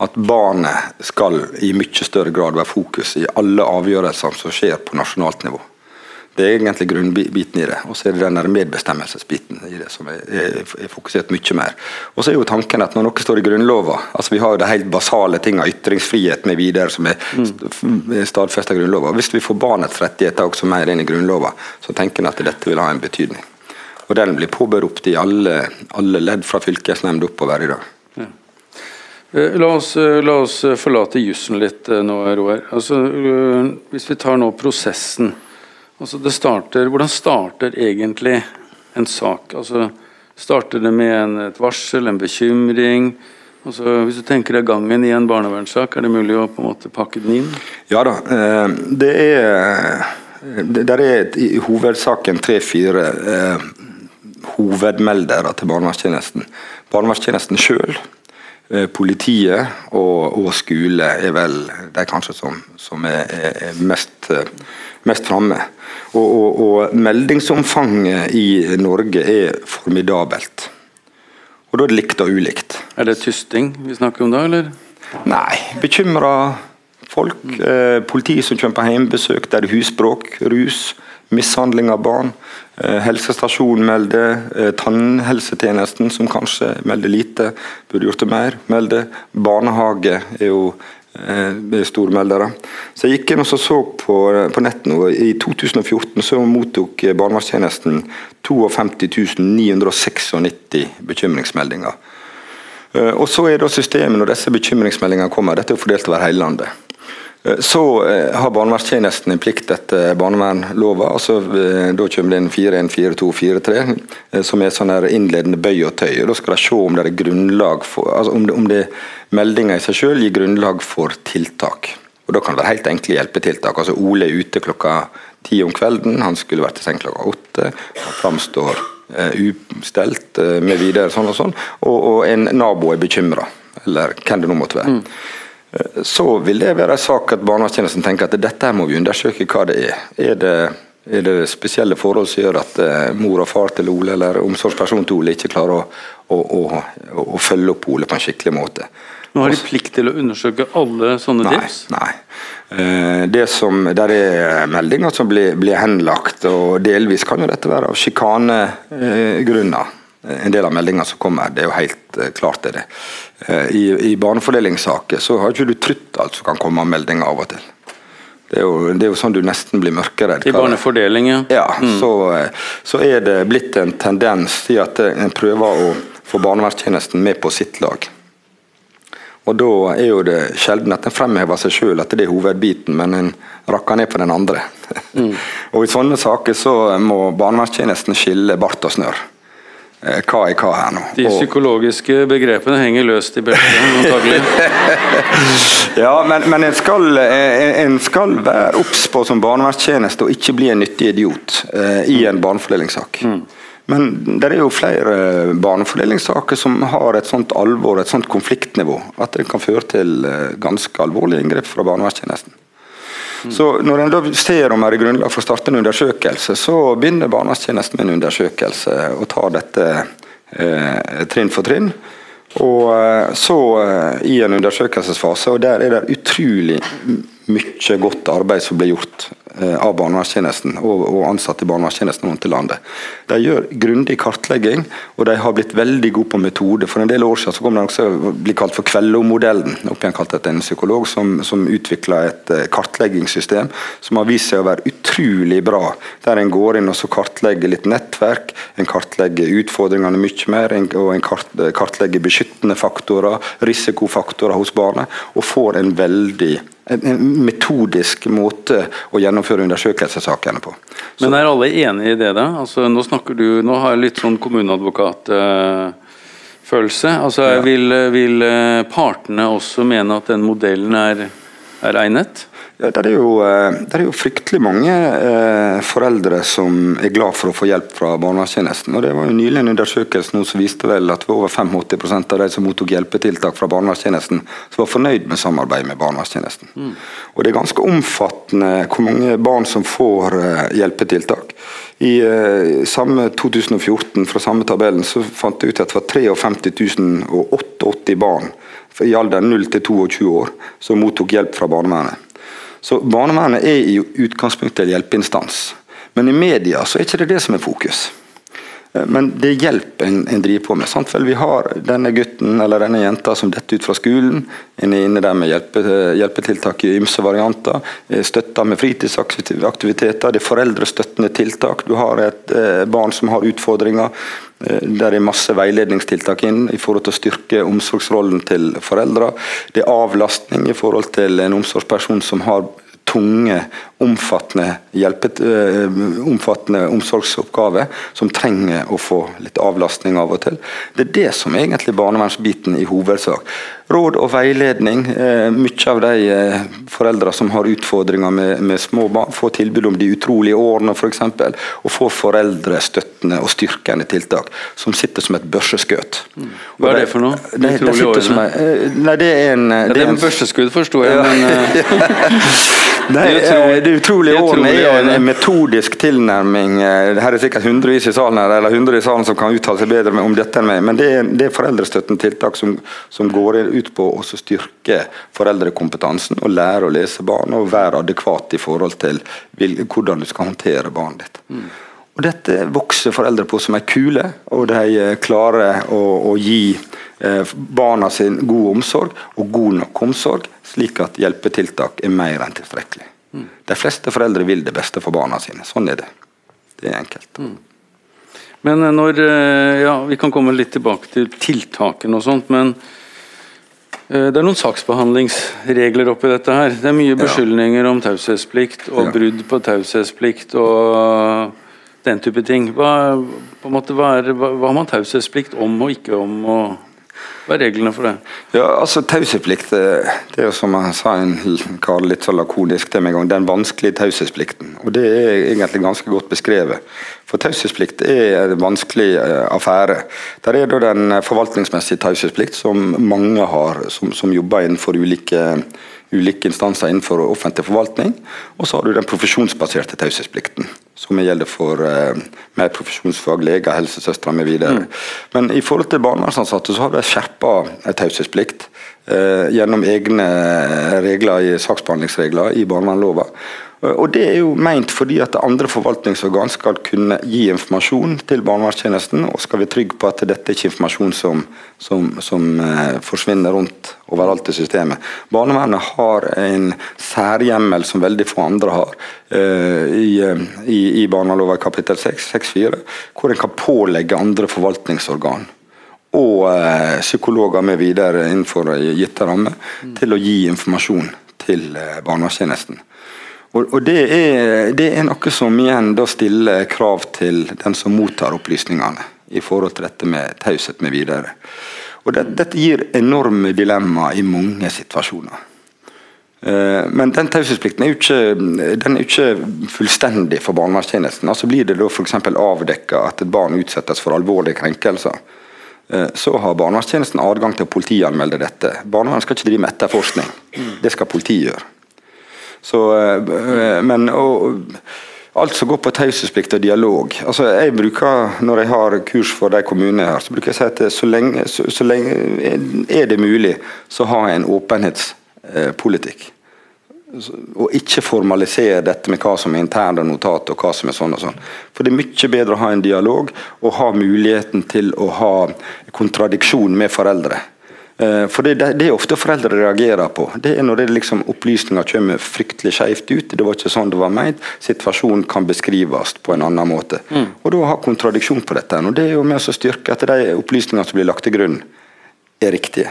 Speaker 2: at barnet skal i mye større grad være fokus i alle avgjørelser som skjer på nasjonalt nivå. Det er egentlig grunnbiten i det. Og så er det den medbestemmelsesbiten i det som er, er, fokusert mye mer. Og så er jo tanken at når noe står i Grunnlova altså Vi har jo de helt basale tingene, ytringsfrihet med videre, som er stadfestet stadfesta i Grunnlova. Hvis vi får barnets rettigheter også mer inn i Grunnlova, så tenker en at dette vil ha en betydning. Og den blir påberopt i alle, alle ledd fra fylkesnemnd oppover i dag.
Speaker 1: Eh, la oss, eh, la oss, eh, forlate jussen litt nå, Roar. Altså, hvis vi tar nå prosessen. Altså starter, hvordan starter egentlig en sak? Altså, starter det med en, et varsel, en bekymring? Altså, hvis du tenker deg gangen i en barnevernssak, er det mulig å på en måte pakke den inn?
Speaker 2: Ja da. Det er, det er i hovedsaken tre-fire hovedmeldere til barnevernstjenesten. Barnevernstjenesten sjøl politiet og, og, skole er vel de kanskje som, som er, er, mest, eh, mest framme. Og, og, og, meldingsomfanget i Norge er formidabelt. Og da er det likt og ulikt.
Speaker 1: Er det tysting vi snakker om da, eller?
Speaker 2: Nei, bekymra folk. Mm. Eh, politi som kommer på hjemmebesøk, der det er husbråk, rus, mishandling av barn. Eh, helsestasjonen melder, eh, tannhelsetjenesten som kanskje melder lite, burde gjort det mer, melder. Barnehage er jo eh, stormeldere. Så Jeg gikk inn og så, på, på nett nå. I 2014 så mottok barnevernstjenesten 52 996 bekymringsmeldinger. Og så er da systemet når disse bekymringsmeldingene kommer, dette er fordelt over hele landet. Eh, så eh, har barnevernstjenesten en plikt etter barnevernlova. altså eh, Da kommer det inn 4-1, 4-2, 4-3, som er sånn innledende bøy og tøy. og Da skal de se om det er grunnlag for, altså om, det, om det meldinga i seg selv gir grunnlag for tiltak. Og Da kan det være helt enkle hjelpetiltak. altså Ole er ute klokka ti om kvelden, han skulle vært i seng klokka åtte. Han framstår eh, ustelt eh, med videre, sånn og sånn, og, og en nabo er bekymra, eller hvem det nå måtte være. Mm. Eh, så vil det være en sak at barnevernstjenesten tenker at dette må vi undersøke hva det er. Er det, er det spesielle forhold som gjør at mor og far til Ole eller omsorgsperson til Ole ikke klarer å, å, å, å følge opp Ole på en skikkelig måte?
Speaker 1: Nå har de plikt til å undersøke alle sånne
Speaker 2: nei,
Speaker 1: tips?
Speaker 2: Nei. Eh, det som, der er meldinger som blir, blir, henlagt, og delvis kan jo dette være av sjikanegrunner. En del av meldingene som kommer, det er jo helt eh, klart det. det. I, i barnefordelingssaker så har ikke du trutt alt som kan komme av meldinger av og til. Det er, jo, det er, jo, sånn du nesten blir mørkeredd.
Speaker 1: I barnefordeling, ja.
Speaker 2: ja mm. så, så, er det blitt en tendens til at en prøver å få barnevernstjenesten med på sitt lag. Og Da er jo det sjelden at en fremhever seg sjøl at det er hovedbiten, men en rakker ned på den andre. Mm. og I sånne saker så må barnevernstjenesten skille bart og snørr. Eh, hva er hva her nå?
Speaker 1: De psykologiske begrepene henger løst i beltet, antagelig.
Speaker 2: ja, men, men en, skal, eh, en, skal, være obs på som barnevernstjeneste og ikke bli en nyttig idiot eh, i en barnefordelingssak. Mm. Men det er jo flere barnefordelingssaker som har et sånt alvor, et sånt konfliktnivå, at det kan føre til eh, ganske alvorlige inngrep fra barnevernstjenesten. Mm. Så Når en da ser om det er grunnlag for å starte en undersøkelse, så begynner barnevernstjenesten med en undersøkelse og tar dette eh, trinn for trinn. Og eh, så eh, i en undersøkelsesfase, og der er det utrolig mye godt arbeid som blir gjort Eh, av barnevernstjenesten og, og ansatte i barnevernstjenesten rundt i landet. De gjør grundig kartlegging, og de har blitt veldig gode på metode. For en del år siden så kom det også bli kalt for Kvello-modellen. Opp igjen kalt etter en psykolog som, som utvikla et eh, kartleggingssystem som har vist seg å være utrolig bra. Der en går inn og så kartlegger litt nettverk, en kartlegger utfordringene mye mer, og en kart, kartlegger beskyttende faktorer, risikofaktorer hos barnet, og får en veldig en metodisk måte å gjennomføre undersøkelsessakene på.
Speaker 1: Så. Men er alle enig i det, da? Altså, nå snakker du, nå har jeg litt sånn kommuneadvokatfølelse. Uh, altså, ja. vil, vil, partene også mene at den modellen er, er?
Speaker 2: Ja, det, er jo, eh, det er jo fryktelig mange eh, foreldre som er glad for å få hjelp fra barnevernstjenesten. Det var jo nylig en undersøkelse som viste vel at over 85% av de som mottok hjelpetiltak fra barnevernstjenesten, var fornøyd med samarbeidet med barnevernstjenesten. Mm. Og Det er ganske omfattende hvor mange barn som får eh, hjelpetiltak. I eh, samme 2014, fra samme tabellen, så fant jeg ut at det var 53 088 barn i alderen 0 til 22 år som mottok hjelp fra barnevernet. Så Barnevernet er i utgangspunktet en hjelpeinstans. Men i media så er ikke det det som er fokus. Eh, men det er hjelp en, en driver på med. Sant? Vel, vi har denne gutten eller denne jenta som detter ut fra skolen. En er inne der med hjelpe, hjelpetiltak i ymse varianter. Støtta med fritidsaktiviteter. Det er foreldrestøttende tiltak. Du har et eh, barn som har utfordringer. Eh, der er masse veiledningstiltak inn i forhold til å styrke omsorgsrollen til foreldre. Det er avlastning i forhold til en omsorgsperson som har tunge, omfattende, hjelpet, uh, omfattende omsorgsoppgave som trenger å få litt avlastning av og til. Det er det som egentlig barnevernsbiten i hovedsak råd og veiledning. Eh, mye av de eh, foreldre som har utfordringer med, med, små barn, får tilbud om de utrolige årene f.eks. Og får foreldrestøttende og styrkende tiltak som sitter som et børseskudd.
Speaker 1: Mm. Hva er det for noe? De utrolige årene?
Speaker 2: som, eh, nei, det er en
Speaker 1: Det er en børseskudd, forsto jeg, men
Speaker 2: Nei, det utrolige årene er en metodisk tilnærming. Her er sikkert hundrevis i salen her, eller hundre i salen som kan uttale seg bedre om dette enn meg, men det er, det er foreldrestøttende tiltak som, som går ut på å styrke foreldrekompetansen og lære å lese barn og være adekvat i forhold til hvordan du skal håndtere barnet ditt. Mm. Og Dette vokser foreldre på som ei kule, og de eh, klarer å, å gi eh, barna sin god omsorg, og god nok omsorg, slik at hjelpetiltak er mer enn tilstrekkelig. Mm. De fleste foreldre vil det beste for barna sine. Sånn er det. Det er enkelt. Mm.
Speaker 1: Men eh, når Ja, vi kan komme litt tilbake til tiltakene og sånt, men Eh, det er noen saksbehandlingsregler oppi dette her. Det er mye beskyldninger om taushetsplikt og brudd på taushetsplikt og den type ting. Hva, måte, hva, er, hva, hva har man taushetsplikt om og ikke om? Og Hva er reglene for det?
Speaker 2: Ja, altså Taushetsplikt eh, det er jo som jeg sa en kar litt så lakonisk til meg en gang, den vanskelige taushetsplikten. Og det er egentlig ganske godt beskrevet. For taushetsplikt er en vanskelig eh, affære. Der er da den forvaltningsmessige taushetsplikt som mange har, som, som jobber innenfor ulike ulike instanser innenfor offentlig forvaltning. Og så har du den profesjonsbaserte taushetsplikten, som gjelder for eh, mer profesjonsfag, leger, helsesøstre mv. Mm. Men i forhold til barnevernsansatte så har de skjerpa taushetsplikt eh, gjennom egne regler i saksbehandlingsregler i barnevernlova. Og Det er jo meint fordi at andre forvaltningsorgan skal kunne gi informasjon til barnevernstjenesten, og skal være trygge på at dette ikke er informasjon som, som, som eh, forsvinner rundt overalt i systemet. Barnevernet har en særhjemmel som veldig få andre har eh, i, i, i barneloven kapittel 6-4, hvor en kan pålegge andre forvaltningsorgan og eh, psykologer med videre innenfor gitte rammer mm. til å gi informasjon til eh, barnevernstjenesten. Og det, er, det, er, noe som igjen da stiller krav til den som mottar opplysningene, i forhold til dette med taushet med videre. Og det, Dette gir enorme dilemmaer i mange situasjoner. Uh, men den taushetsplikten er jo ikke, er ikke fullstendig for barnevernstjenesten. Altså Blir det da f.eks. avdekka at et barn utsettes for alvorlige krenkelser, uh, så har barnevernstjenesten adgang til å politianmelde dette. Barnevernet skal ikke drive med etterforskning, det skal politiet gjøre. Så, eh, men og, Alt som går på taushetsplikt og dialog. Altså, jeg bruker, Når jeg har kurs for de kommunene her, så bruker jeg å si at så lenge, så, så lenge er det mulig, så har jeg en åpenhetspolitikk. Og ikke formalisere dette med hva som er interne notat og hva som er sånn og sånn. For Det er mye bedre å ha en dialog og ha muligheten til å ha kontradiksjon med foreldre. Eh, for det, det, er ofte foreldre reagerer på. Det er når det liksom opplysninger kommer fryktelig skjevt ut. Det var ikke sånn det var ment. Situasjonen kan beskrives på en annen måte. Mm. Og da ha kontradiksjon på dette. Og Det er jo med å styrke at de opplysningene som blir lagt til grunn, er riktige.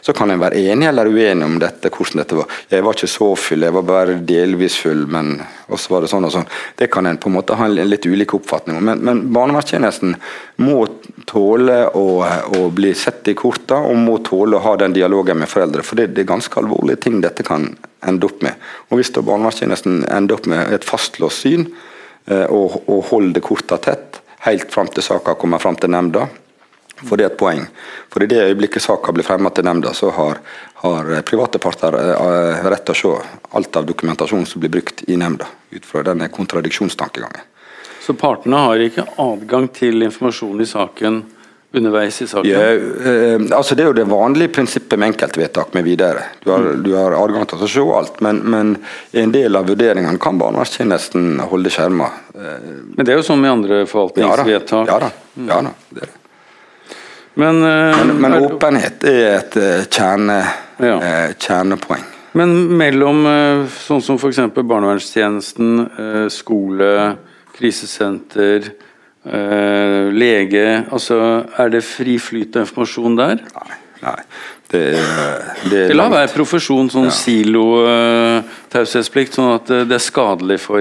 Speaker 2: Så kan en være enig eller uenig om dette, hvordan dette var. Jeg var ikke så full, jeg var bare delvis full, men og så var det sånn og sånn. Det kan en på en måte ha en litt ulik oppfatning om. Men, men barnevernstjenesten må tåle å, å, bli sett i korta, og må tåle å ha den dialogen med foreldre. For det, det er ganske alvorlige ting dette kan ende opp med. Og Hvis da barnevernstjenesten ender opp med et fastlåst syn, eh, og, og holder korta tett, helt fram til saka kommer fram til nemnda, for det er et poeng. For I det øyeblikket saka blir fremmet til nemnda, så har, har, private parter eh, rett til å se alt av dokumentasjon som blir brukt i nemnda, ut fra denne kontradiksjonstankegangen.
Speaker 1: Så partene har ikke adgang til informasjon i saken underveis i saken?
Speaker 2: Ja, eh, altså Det er jo det vanlige prinsippet med enkeltvedtak med videre. Du har, mm. du har adgang til å se alt, men, men en del av vurderingene kan barnevernstjenesten holde skjerma.
Speaker 1: Eh, men det er jo sånn med andre forvaltningsvedtak?
Speaker 2: Ja da. Ja da, ja da det er det.
Speaker 1: Men, uh,
Speaker 2: men, men åpenhet er et uh, kjerne, ja. uh, kjernepoeng.
Speaker 1: Men mellom sånn som f.eks. barnevernstjenesten, skole, krisesenter, lege altså Er det fri flyt av informasjon der?
Speaker 2: Nei. nei. Det,
Speaker 1: det, det la være profesjon, sånn ja. silo-taushetsplikt, sånn at det er skadelig for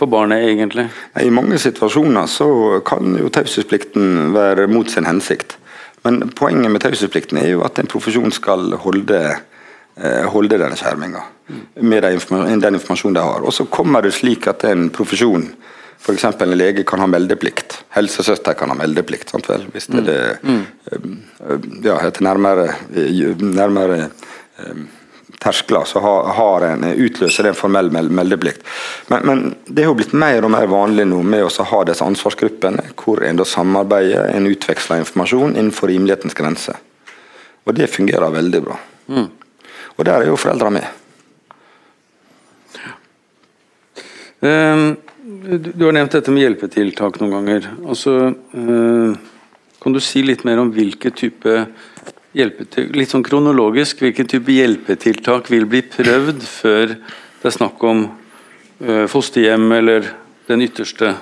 Speaker 1: for barnet, egentlig?
Speaker 2: I mange situasjoner så kan jo taushetsplikten være mot sin hensikt. Men poenget med taushetsplikten er jo at en profesjon skal holde, eh, holde denne skjerminga med den, informasjonen de har. Og så kommer det slik at en profesjon, f.eks. en lege, kan ha meldeplikt. Helsesøster kan ha meldeplikt. Sant vel? Hvis det, er mm. Eh, ja, etter nærmere, nærmere eh, terskler, så har, en, utløser det en formell meldeplikt. Men, men, det er jo blitt mer og mer vanlig nå med å ha disse ansvarsgruppene, hvor en da samarbeider, en utveksler informasjon innenfor rimelighetens grense. Og det fungerer veldig bra. Mm. Og der er jo foreldra med.
Speaker 1: Um, du har nevnt dette med hjelpetiltak noen ganger. Altså, uh, kan du si litt mer om hvilke type litt sånn kronologisk, hvilken type hjelpetiltak vil bli prøvd før det er snakk om uh, fosterhjem eller den ytterste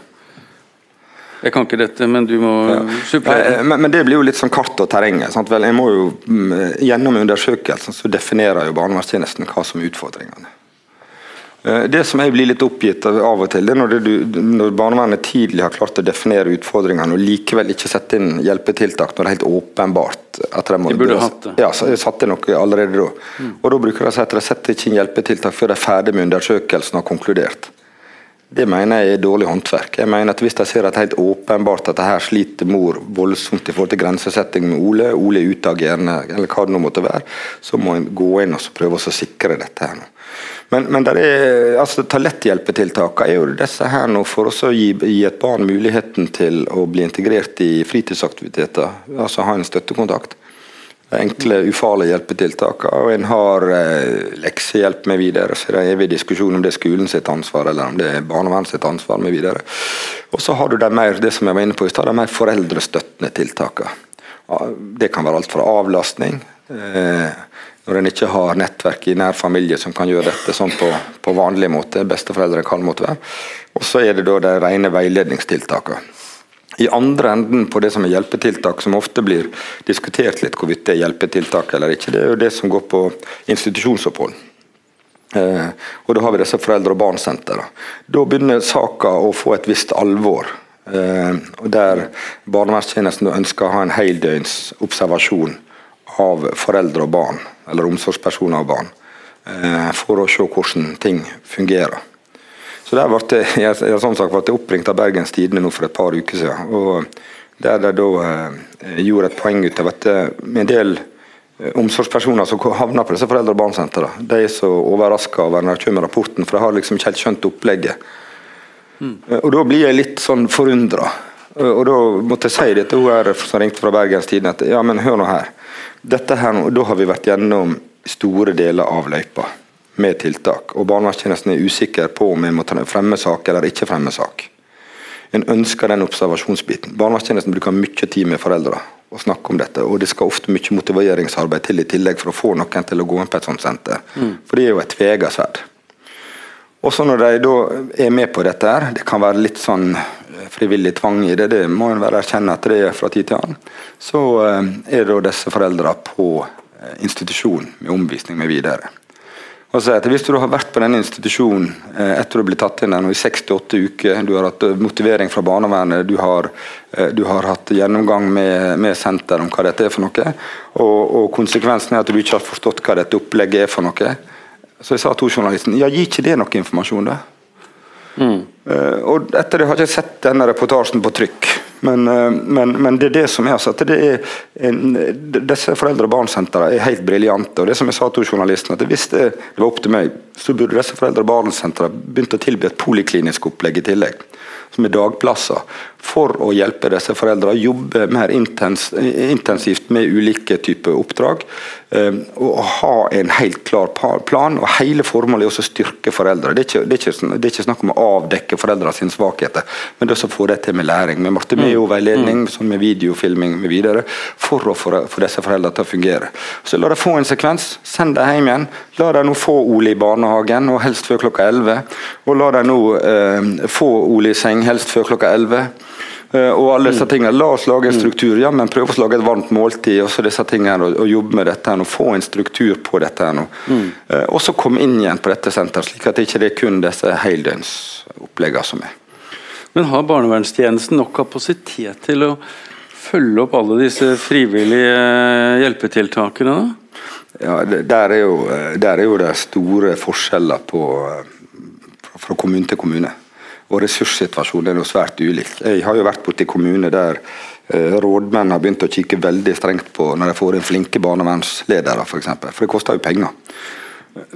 Speaker 1: jeg kan ikke dette, men du må ja. supplere.
Speaker 2: Men, men, det blir jo litt sånn kart og terrenget. Jeg må jo, mm, Gjennom undersøkelsen så definerer jo barnevernstjenesten hva som er utfordringene. Eh, det som jeg blir litt oppgitt av og til, det er når, det, når barnevernet tidlig har klart å definere utfordringene og likevel ikke sette inn hjelpetiltak når det er helt åpenbart at de, må,
Speaker 1: de burde hatt det.
Speaker 2: Ja, så jeg satte noe allerede da. Mm. Og Da bruker de å si at de setter ikke inn hjelpetiltak før de er ferdig med undersøkelsen og har konkludert. Det mener jeg er dårlig håndverk. Jeg mener at Hvis de ser at helt åpenbart at det her sliter mor voldsomt i forhold til grensesetting med Ole, Ole er utagerende, eller hva det nå måtte være, så må en gå inn og prøve å sikre dette. her nå. Men, men er, altså, taletthjelpetiltakene er jo disse her nå for å gi, gi, et barn muligheten til å bli integrert i fritidsaktiviteter, altså ha en støttekontakt enkle, ufarlige hjelpetiltak. Og en har eh, leksehjelp med videre, så det er evig diskusjon om det er skolen sitt ansvar eller om det er barnevernet sitt ansvar med videre. Og så har du de mer, det som jeg var inne på i stad, de mer foreldrestøttende tiltakene. Det kan være alt fra avlastning. Eh, når en ikke har nettverk i nær familie som kan gjøre dette sånn på, på vanlig måte, besteforeldre kan måtte være. Og så er det da de rene veiledningstiltakene. I andre enden på det som er hjelpetiltak, som ofte blir diskutert litt hvorvidt det er hjelpetiltak eller ikke, det er jo det som går på institusjonsopphold. Eh, og Da har vi disse foreldre- og barnsentrene. Da begynner saka å få et visst alvor. Eh, Der barnevernstjenesten ønsker å ha en heldøgns observasjon av foreldre og barn, eller omsorgspersoner og barn, eh, for å se hvordan ting fungerer. Så der ble jeg, jeg, sånn sagt, ble oppringt av Bergens Tidende nå for et par uker siden. og Der de da eh, gjorde et poeng ut av at eh, med en del eh, omsorgspersoner som havner på disse foreldre- og barnesentrene, de er så overraska over når de kommer rapporten, for de har liksom ikke helt skjønt opplegget. Mm. Og Da blir jeg litt sånn forundra. Og da måtte jeg si det til hun som ringte fra Bergens Tidende, at ja, men hør nå her. Dette her, Da har vi vært gjennom store deler av løypa med tiltak. og Barnevernstjenesten er usikker på om en må fremme sak eller ikke fremme sak. En ønsker den observasjonsbiten. Barnevernstjenesten bruker mye tid med foreldre og snakke om dette. og Det skal ofte mye motiveringsarbeid til i tillegg for å få noen til å gå inn på et sånt senter. Mm. For det er jo et tvega sverd. Og så Når de da er med på dette, her, det kan være litt sånn eh, frivillig tvang i det, det må en være erkjenne at det er fra tid til annen, så eh, er da disse foreldrene på eh, institusjon med omvisning med videre. Og så Hvis du har vært på denne institusjonen eh, etter å bli tatt inn i 68 uker, du har hatt eh, motivering fra barnevernet, du har, eh, du har hatt gjennomgang med, med, senter om hva dette er for noe, og, og, konsekvensen er at du ikke har forstått hva dette opplegget er for noe, så jeg sa til journalisten ja, gi ikke det noe informasjon, da? Mm. Uh, og etter det har jeg ikke sett denne reportasjen på trykk. Men, uh, men, men, det er det som er altså, det er en, Disse foreldre- og barnsentrene er helt briljante. og det som jeg sa til journalisten, at Hvis det, det var opp til meg, så burde disse foreldre- og barnsentrene begynt å tilby et poliklinisk opplegg i tillegg. Som er dagplasser for å hjelpe disse foreldrene. Jobbe mer intens, intensivt med ulike typer oppdrag. Um, og ha en helt klar plan. og Hele formålet er også å styrke foreldre. Det er ikke, det er ikke, det er ikke snakk om å avdekke foreldre sine svakheter, men det er å få det til med læring. Med Martimeo-veiledning, mm. sånn med videofilming med videre, for å få, disse foreldrene til å fungere. Så La dem få en sekvens, send dem hjem igjen. La dem nå få Ole i barnehagen, og helst før klokka 11. Og la dem nå eh, få Ole i seng, helst før klokka 11. Eh, og alle disse tingene. La oss lage en mm. struktur, ja, men prøve å lage et varmt måltid og så disse tingene, og, jobbe med dette. og Få en struktur på dette. Mm. Uh, og så komme inn igjen på dette senteret, slik at det ikke er kun disse heldøgnsoppleggene som er.
Speaker 1: Men har barnevernstjenesten nok kapasitet til å følge opp alle disse frivillige eh, hjelpetiltakene? da?
Speaker 2: Ja, Der er jo, der er jo det store forskjeller på, fra kommune til kommune og ressurssituasjonen er jo svært ulik. Jeg har jo vært borti kommuner der eh, rådmenn har begynt å kikke veldig strengt på når de får inn flinke barnevernsledere, f.eks. For, eksempel. for det koster jo penger.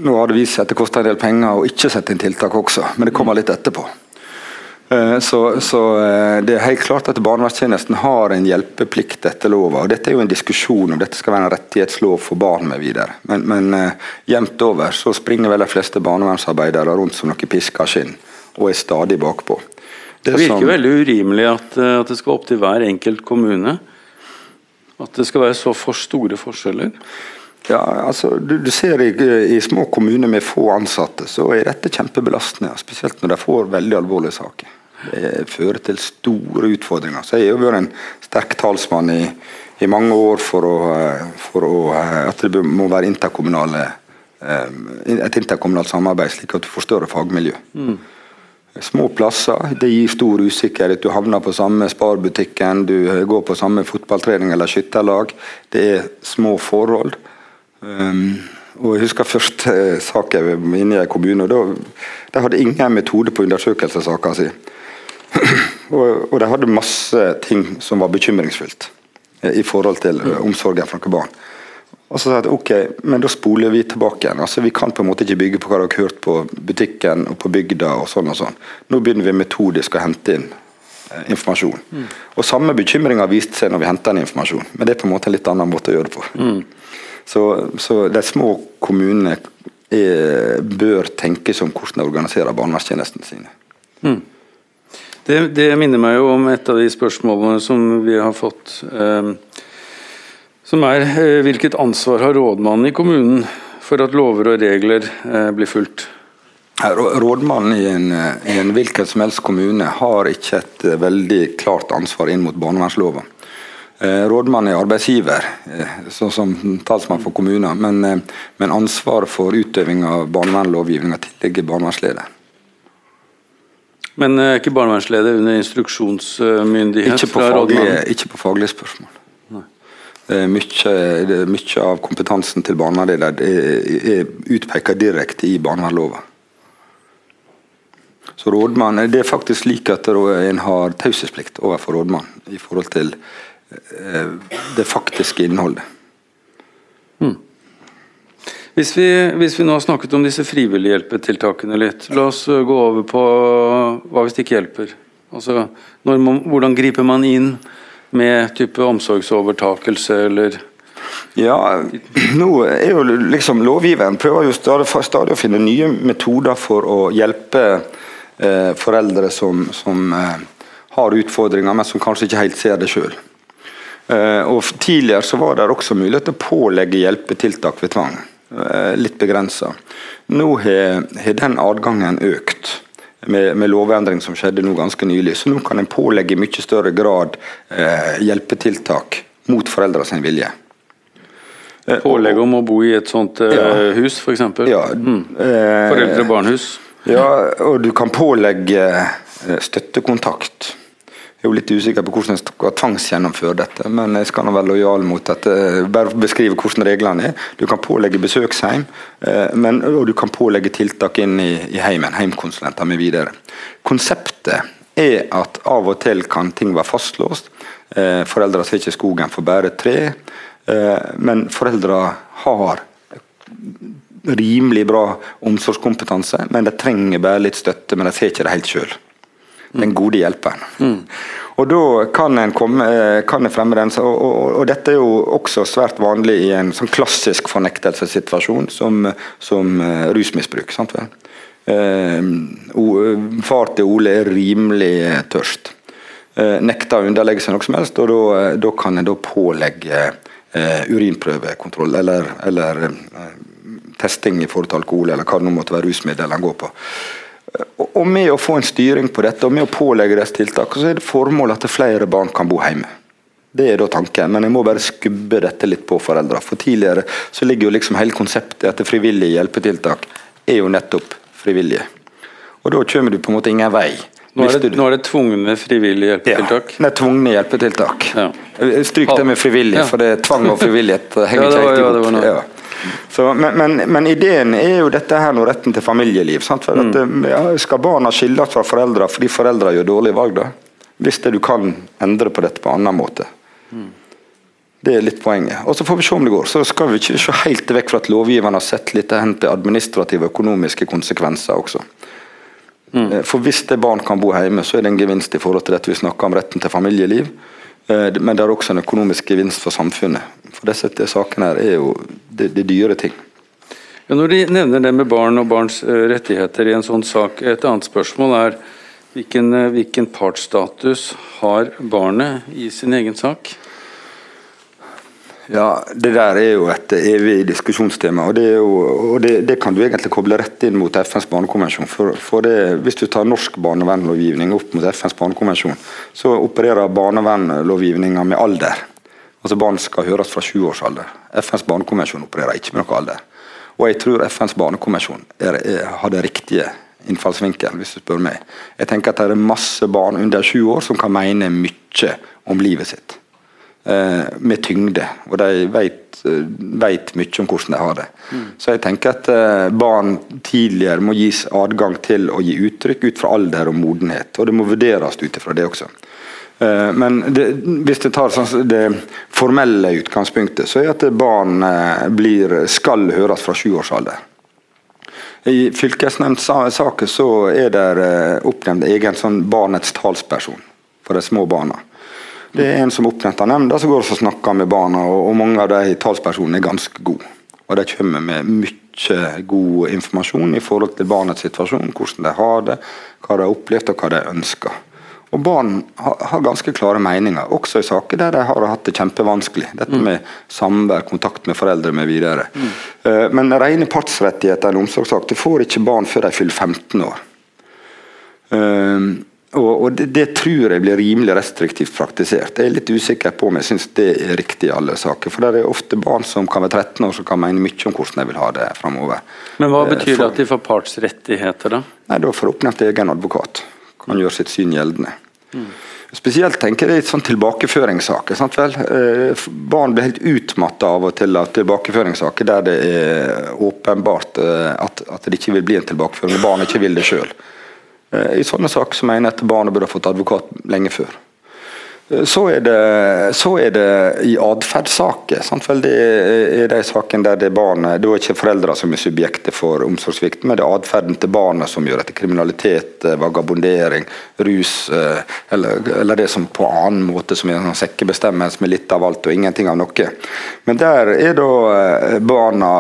Speaker 2: Nå har det vist seg at det koster en del penger å ikke sette inn tiltak også, men det kommer litt etterpå. Eh, så, så, eh, det er helt klart at Barnevernstjenesten har en hjelpeplikt etter lova. Dette er jo en diskusjon om dette skal være en rettighetslov for barn med videre. Men, men jevnt over så springer vel de fleste barnevernsarbeidere rundt som noe piska skinn og er stadig bakpå.
Speaker 1: Det, det virker som, veldig urimelig at, eh, at, det skal opp til hver enkelt kommune. At det skal være så for store forskjeller.
Speaker 2: Ja, altså, du, du ser i, i, små kommuner med få ansatte, så er dette kjempebelastende. Spesielt når de får veldig alvorlige saker. Det fører til store utfordringer. Så Jeg har vært en sterk talsmann i, i mange år for, å, eh, for å, eh, at det må være interkommunale, et interkommunalt samarbeid, slik at du får større fagmiljø. Mm. Små plasser. Det gir stor usikkerhet. Du havner på samme sparbutikken, du går på samme fotballtrening eller skytterlag. Det er små forhold. Um, og Jeg husker første sak jeg var inne i en kommune. og De hadde ingen metode på undersøkelsessaka si. og, og de hadde masse ting som var bekymringsfullt eh, i forhold til eh, omsorgen for noen barn. Og så sa jeg at ok, men da spoler vi tilbake igjen. altså Vi kan på en måte ikke bygge på hva dere har hørt på butikken og på bygda. og sånn og sånn. Nå begynner vi metodisk å hente inn eh, informasjon. Mm. Og Samme bekymringer viste seg når vi henta inn informasjon, men det er på en måte en litt annen måte å gjøre det på. Mm. Så, så, de små kommunene er, bør tenke som hvordan de organiserer barnevernstjenestene sine. Mm.
Speaker 1: Det, det, minner meg jo om et av de spørsmålene som vi har fått. Eh, som er eh, hvilket ansvar har rådmannen i kommunen for at lover og regler eh, blir fulgt?
Speaker 2: Rådmannen i en, i en hvilken som helst kommune har ikke et eh, veldig klart ansvar inn mot barnevernsloven. Eh, rådmannen er arbeidsgiver, eh, sånn som talsmann for kommuner, men, men ansvaret for utøving av barnevernlovgivninga tilligger barnevernsleder.
Speaker 1: Men er ikke barnevernsleder under instruksjonsmyndighet
Speaker 2: ikke på, faglige, Ikke på faglige spørsmål. Mye, mye, av kompetansen til barnevernleder er, er utpekt direkte i barnevernsloven. Så rådmann, Det er faktisk slik at en har taushetsplikt overfor rådmann i forhold til eh, det faktiske innholdet. Mm.
Speaker 1: Hvis vi, hvis vi, nå har snakket om disse frivillige hjelpetiltakene litt, la oss gå over på hva hvis det ikke hjelper. Altså, man, hvordan griper man inn med type omsorgsovertakelse eller
Speaker 2: ja, nå er jo liksom lovgiveren prøver jo stadig, stadig å finne nye metoder for å hjelpe eh, foreldre som, som eh, har utfordringer, men som kanskje ikke helt ser det sjøl. Eh, og Tidligere så var det også mulighet til å pålegge hjelpetiltak ved tvang. Eh, litt begrensa. Nå har den adgangen økt. Med, med, lovendring som skjedde nå ganske nylig. Så nå kan en pålegge i mye større grad eh, hjelpetiltak mot foreldra sin vilje.
Speaker 1: Pålegge Pålegg om å bo i et sånt eh, ja, hus, f.eks.? For ja, mm. Eh, Foreldre-barnhus?
Speaker 2: Ja, og du kan pålegge støttekontakt. Jeg er jo litt usikker på hvordan jeg skal tvangsgjennomføre dette, men jeg skal nå være lojal mot dette. Bare beskrive hvordan reglene er. Du kan pålegge besøksheim, eh, men, og du kan pålegge tiltak inn i, i heimen. Heimkonsulenter videre. Konseptet er at av og til kan ting være fastlåst. Eh, foreldre ser ikke skogen for bare tre, eh, men foreldre har rimelig bra omsorgskompetanse, men de trenger bare litt støtte, men de ser ikke det helt sjøl den gode hjelperen. Mm. Og Da kan en, komme, eh, kan en fremme den. Og, og, og, Dette er jo også svært vanlig i en sånn klassisk fornektelsessituasjon som, som uh, rusmisbruk. sant vel? Uh, far til Ole er rimelig tørst. Nekter å underlegge seg noe som helst, og da kan en da pålegge urinprøvekontroll eller, eller testing i forhold til alkohol, eller hva det nå måtte være rusmiddel en går på. Og Med å få en styring på dette og med å pålegge disse tiltakene, så er det formålet at flere barn kan bo hjemme. Det er da tanken, men jeg må bare skubbe dette litt på foreldre. For tidligere så ligger jo liksom hele konseptet etter frivillige hjelpetiltak er jo nettopp frivillige. Og da kommer du på en måte ingen vei.
Speaker 1: Nå er, det, nå er det tvungne frivillige hjelpetiltak?
Speaker 2: Ja, det er tvungne hjelpetiltak. Ja. Stryk det med frivillig, for det er tvang og frivillighet henger ja, ikke helt i hop. Så, men, men, men, ideen er jo dette her nå retten til familieliv. At, mm. ja, skal barna skilles fra foreldre fordi foreldre gjør dårlige valg? da? Hvis det du kan endre på dette på en annen måte. Mm. Det er litt poenget. Og Så får vi se om det går. Så skal vi ikke se helt vekk fra at lovgiveren har sett litt hen til administrative og økonomiske konsekvenser også. Mm. Eh, for Hvis det barn kan bo hjemme, så er det en gevinst i forhold til dette vi snakker om retten til familieliv. Eh, men det er også en økonomisk gevinst for samfunnet. For disse sakene her er jo det, det dyre ting.
Speaker 1: Ja, når de nevner det med barn og barns eh, rettigheter i en sånn sak, et annet spørsmål er hvilken, eh, hvilken partsstatus har barnet i sin egen sak?
Speaker 2: Ja, Det der er jo et evig diskusjonstema. og, det, jo, og det, det, kan du egentlig koble rett inn mot FNs barnekonvensjon. For, for det, Hvis du tar norsk barnevernlovgivning opp mot FNs barnekonvensjon, så opererer barnevernlovgivninga med alder. Altså Barn skal høres fra sju års alder. FNs barnekonvensjon opererer ikke med noe alder. Og jeg tror FNs barnekonvensjon er, er, har det riktige innfallsvinkel, hvis du spør meg. Jeg tenker at det er masse barn under sju år som kan mene mye om livet sitt. Eh, med tyngde, og de vet, mye om hvordan de har det. Mm. Så jeg tenker at eh, barn tidligere må gis adgang til å gi uttrykk ut fra alder og modenhet. Og det må vurderes ut ifra det også. Eh, men det, hvis du tar sånn, det formelle utgangspunktet, så er at barn blir, skal høres fra sjuårsalder. års alder. I fylkesnemndsaker så er det oppnevnt egen sånn barnets talsperson for de små barna. Det er en som er oppnevnt av nemnda, som går og snakker med barna, og, mange av de talspersonene er ganske gode. Og de kommer med mye god informasjon i forhold til barnets situasjon, hvordan de har det, hva de har opplevd og hva de ønsker. Og Barn har ganske klare meninger, også i saker der de har hatt det kjempevanskelig. Dette mm. med samvær, kontakt med foreldre med videre. Mm. Uh, men rene partsrettigheter i en omsorgssak det får ikke barn før de fyller 15 år. Og, og det, det, tror jeg blir rimelig restriktivt praktisert. Jeg er litt usikker på om jeg syns det er riktig i alle saker. For det er ofte barn som kan være 13 år som kan mene mye om hvordan de vil ha det framover.
Speaker 1: Men hva betyr for, det at de får partsrettigheter, da?
Speaker 2: Nei, Da får oppnevnt egen advokat kan gjøre sitt syn gjeldende. Mm. Spesielt tenker jeg sånn tilbakeføringssaker. Sant vel? Eh, barn blir helt utmatta av og til av tilbakeføringssaker der det er åpenbart eh, at, at, det ikke vil bli en tilbakeføring. Barn ikke vil det sjøl. Eh, I sånne saker så mener jeg at barnet burde ha fått advokat lenge før. Så er, det, så er det i atferdssaker. Det er de sakene der det er barnet Det er ikke foreldre som er subjektet for omsorgssvikt, men det er atferden til barnet som gjør etter kriminalitet, eh, vagabondering, rus eh, eller, eller, det som på annen måte som er en sekkebestemmelse med litt av alt og ingenting av noe. Men der er da eh, barna,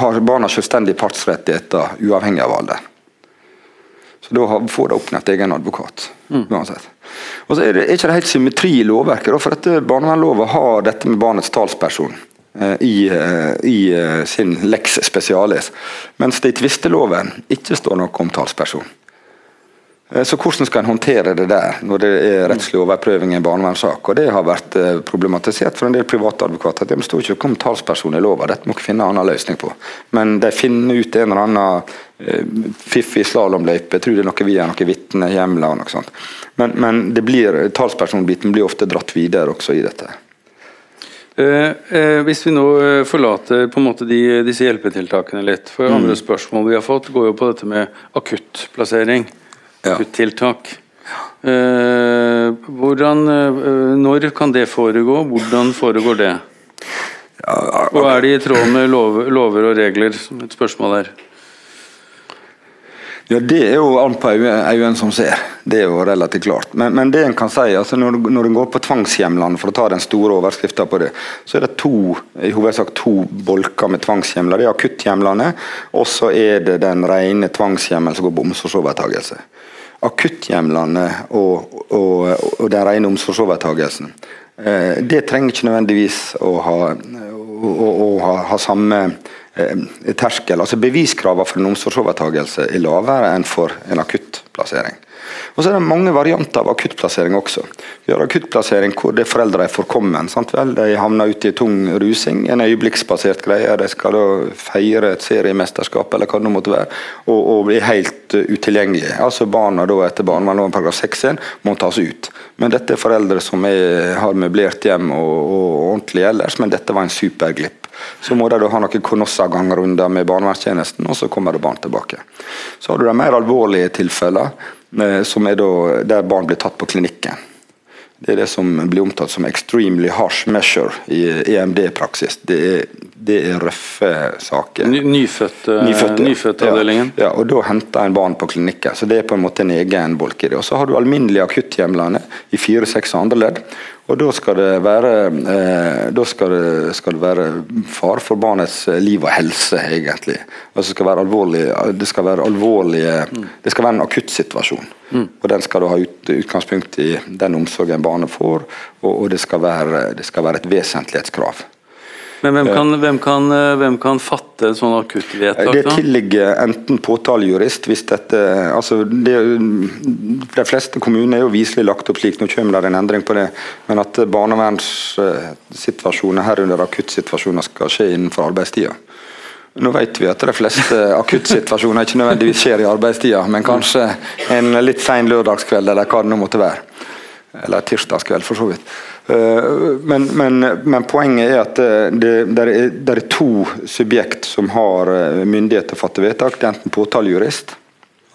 Speaker 2: har barna selvstendige partsrettigheter uavhengig av alder. Så da får de oppnevnt egen advokat. Mm. uansett. Og så er det er ikke det helt symmetri i lovverket. for dette Barnevernloven har dette med barnets talsperson eh, i, eh, i, eh, sin lex specialis, mens det i tvisteloven ikke står noe om talsperson. Så Hvordan skal en håndtere det der, når det er rettslig overprøving i en barnevernssak? Og Det har vært problematisert for en del private advokater. Det står ikke om talsperson i loven, dette må dere finne en annen løsning på. Men de finner ut en eller annen fiffig slalåmløype, tror det er noe via noen vitnehjemler og noe sånt. Men, men det blir, talspersonbiten blir ofte dratt videre også i dette.
Speaker 1: Eh, eh, hvis vi nå forlater på en måte de, disse hjelpetiltakene litt, for mm. andre spørsmål vi har fått, går jo på dette med akuttplassering akuttiltak. Eh, hvordan, eh, når kan det foregå? Hvordan foregår det? Og er det i tråd med lover, lover og regler, som et spørsmål her?
Speaker 2: Ja, Det er jo an på øynene som ser. Det er jo relativt klart. Men, men det en kan si, altså når, når en går på tvangshjemlene, for å ta den store overskriften på det, så er det to, i hovedsak to bolker med tvangshjemler. Det er akutthjemlene, og så er det den rene tvangshjemmelen som går på omsorgsovertakelse akutthjemlene og, og, og den rene omsorgsovertagelsen. Eh, det trenger ikke nødvendigvis å ha, å, å ha, ha samme terskel. Altså Beviskravene for en omsorgsovertagelse er lavere enn for en akuttplassering. Og så er det mange varianter av akuttplassering også. Vi har akuttplassering hvor det foreldre er forkommen. Sant vel? De havner ute i tung rusing, en øyeblikksbasert greie. De skal da feire et seriemesterskap eller hva det måtte være, og, og bli helt uh, utilgjengelige. Altså Barna da etter barnevernsloven § 6-1 må tas ut. Men dette er foreldre som er, har møblert hjem og, og, ordentlig ellers, men dette var en superglipp. Så må de da ha noen Konossa-gangrunder med barnevernstjenesten, og så kommer det barn tilbake. Så har du de mer alvorlige tilfellene Eh, som er der barn blir tatt på klinikken. Det er det som blir omtalt som 'extremely harsh measure' i EMD-praksis. Det, det, er røffe saker.
Speaker 1: Nyfødte, nyfødteavdelingen?
Speaker 2: Ja, ja, og da henter en barn på klinikken. Så det er på en måte en egen bolk i det. Og Så har du alminnelige akutthjemlene i fire-seks andre ledd. Og Da skal det være, eh, skal det, skal det være far for barnets eh, liv og helse, egentlig. Altså skal være alvorlig, det skal være alvorlige, mm. det skal være en akuttsituasjon. Mm. Og Den skal du ha ut, utgangspunkt i den omsorgen barnet får, og, og det, skal være, det skal være et vesentlighetskrav.
Speaker 1: Men hvem kan, hvem kan, eh, hvem kan fatte et sånt akuttvedtak?
Speaker 2: Det tilligger enten påtalejurist hvis dette altså det, De fleste kommuner er jo viselig lagt opp slik, nå kommer det en endring på det, men at barnevernssituasjoner, herunder akuttsituasjoner, skal skje innenfor arbeidstida. Nå vet vi at de fleste akuttsituasjoner ikke nødvendigvis skjer i arbeidstida, men kanskje en litt sein lørdagskveld eller hva det nå måtte være. Eller tirsdagskveld, for så vidt. Eh, men, men, men poenget er at eh, det, det, er, det, er, to subjekt som har eh, myndighet til å fatte vedtak. Det er enten påtalejurist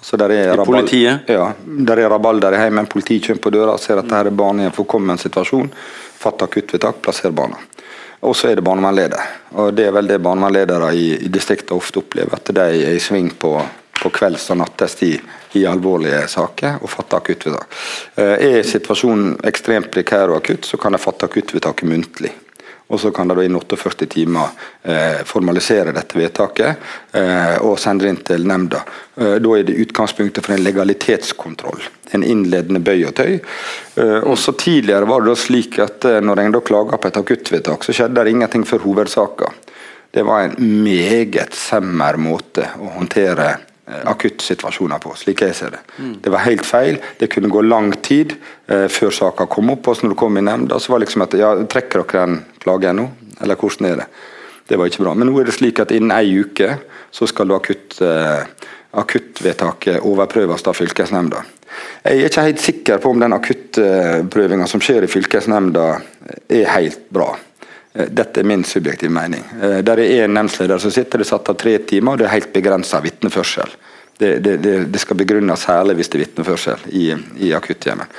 Speaker 1: så der er I politiet?
Speaker 2: Ja, der er rabalder i heimen. Politiet kommer på døra og ser at dette er barn i en forkommen situasjon. Fatt akuttvedtak, plasserer barna. Og så er det barnevernleder. Og Det er vel det barnevernledere i, i distriktene ofte opplever, at de er i sving på, på kvelds- og nattestid i alvorlige saker og fatte akuttvedtak. Eh, er situasjonen ekstremt prekær og akutt, så kan de fatte akuttvedtaket muntlig. Og Så kan de da innen 48 timer eh, formalisere dette vedtaket eh, og sende det inn til nemnda. Da er det utgangspunktet for en legalitetskontroll. En innledende bøy og tøy. Også Tidligere var det da slik at når en da klaga på et akuttvedtak, så skjedde det ingenting før hovedsaka. Det var en meget semmer måte å håndtere akuttsituasjoner på, slik jeg ser det. Mm. Det var helt feil. Det kunne gå lang tid eh, før saka kom opp. og når det kom i nemnda, så var det liksom at ja, trekker dere den klagen nå? Eller hvordan er det? Det var ikke bra. Men nå er det slik at innen ei uke så skal akutt, eh, akuttvedtaket overprøves av fylkesnemnda. Jeg er ikke helt sikker på om den akuttprøvinga som skjer i fylkesnemnda er helt bra. Eh, dette er min subjektive mening. Eh, der er en nemndleder som sitter, det er satt av tre timer, og det er helt begrensa vitneførsel. Det, det, det, skal begrunnes særlig hvis det er vitneførsel i, i akutthjemmet.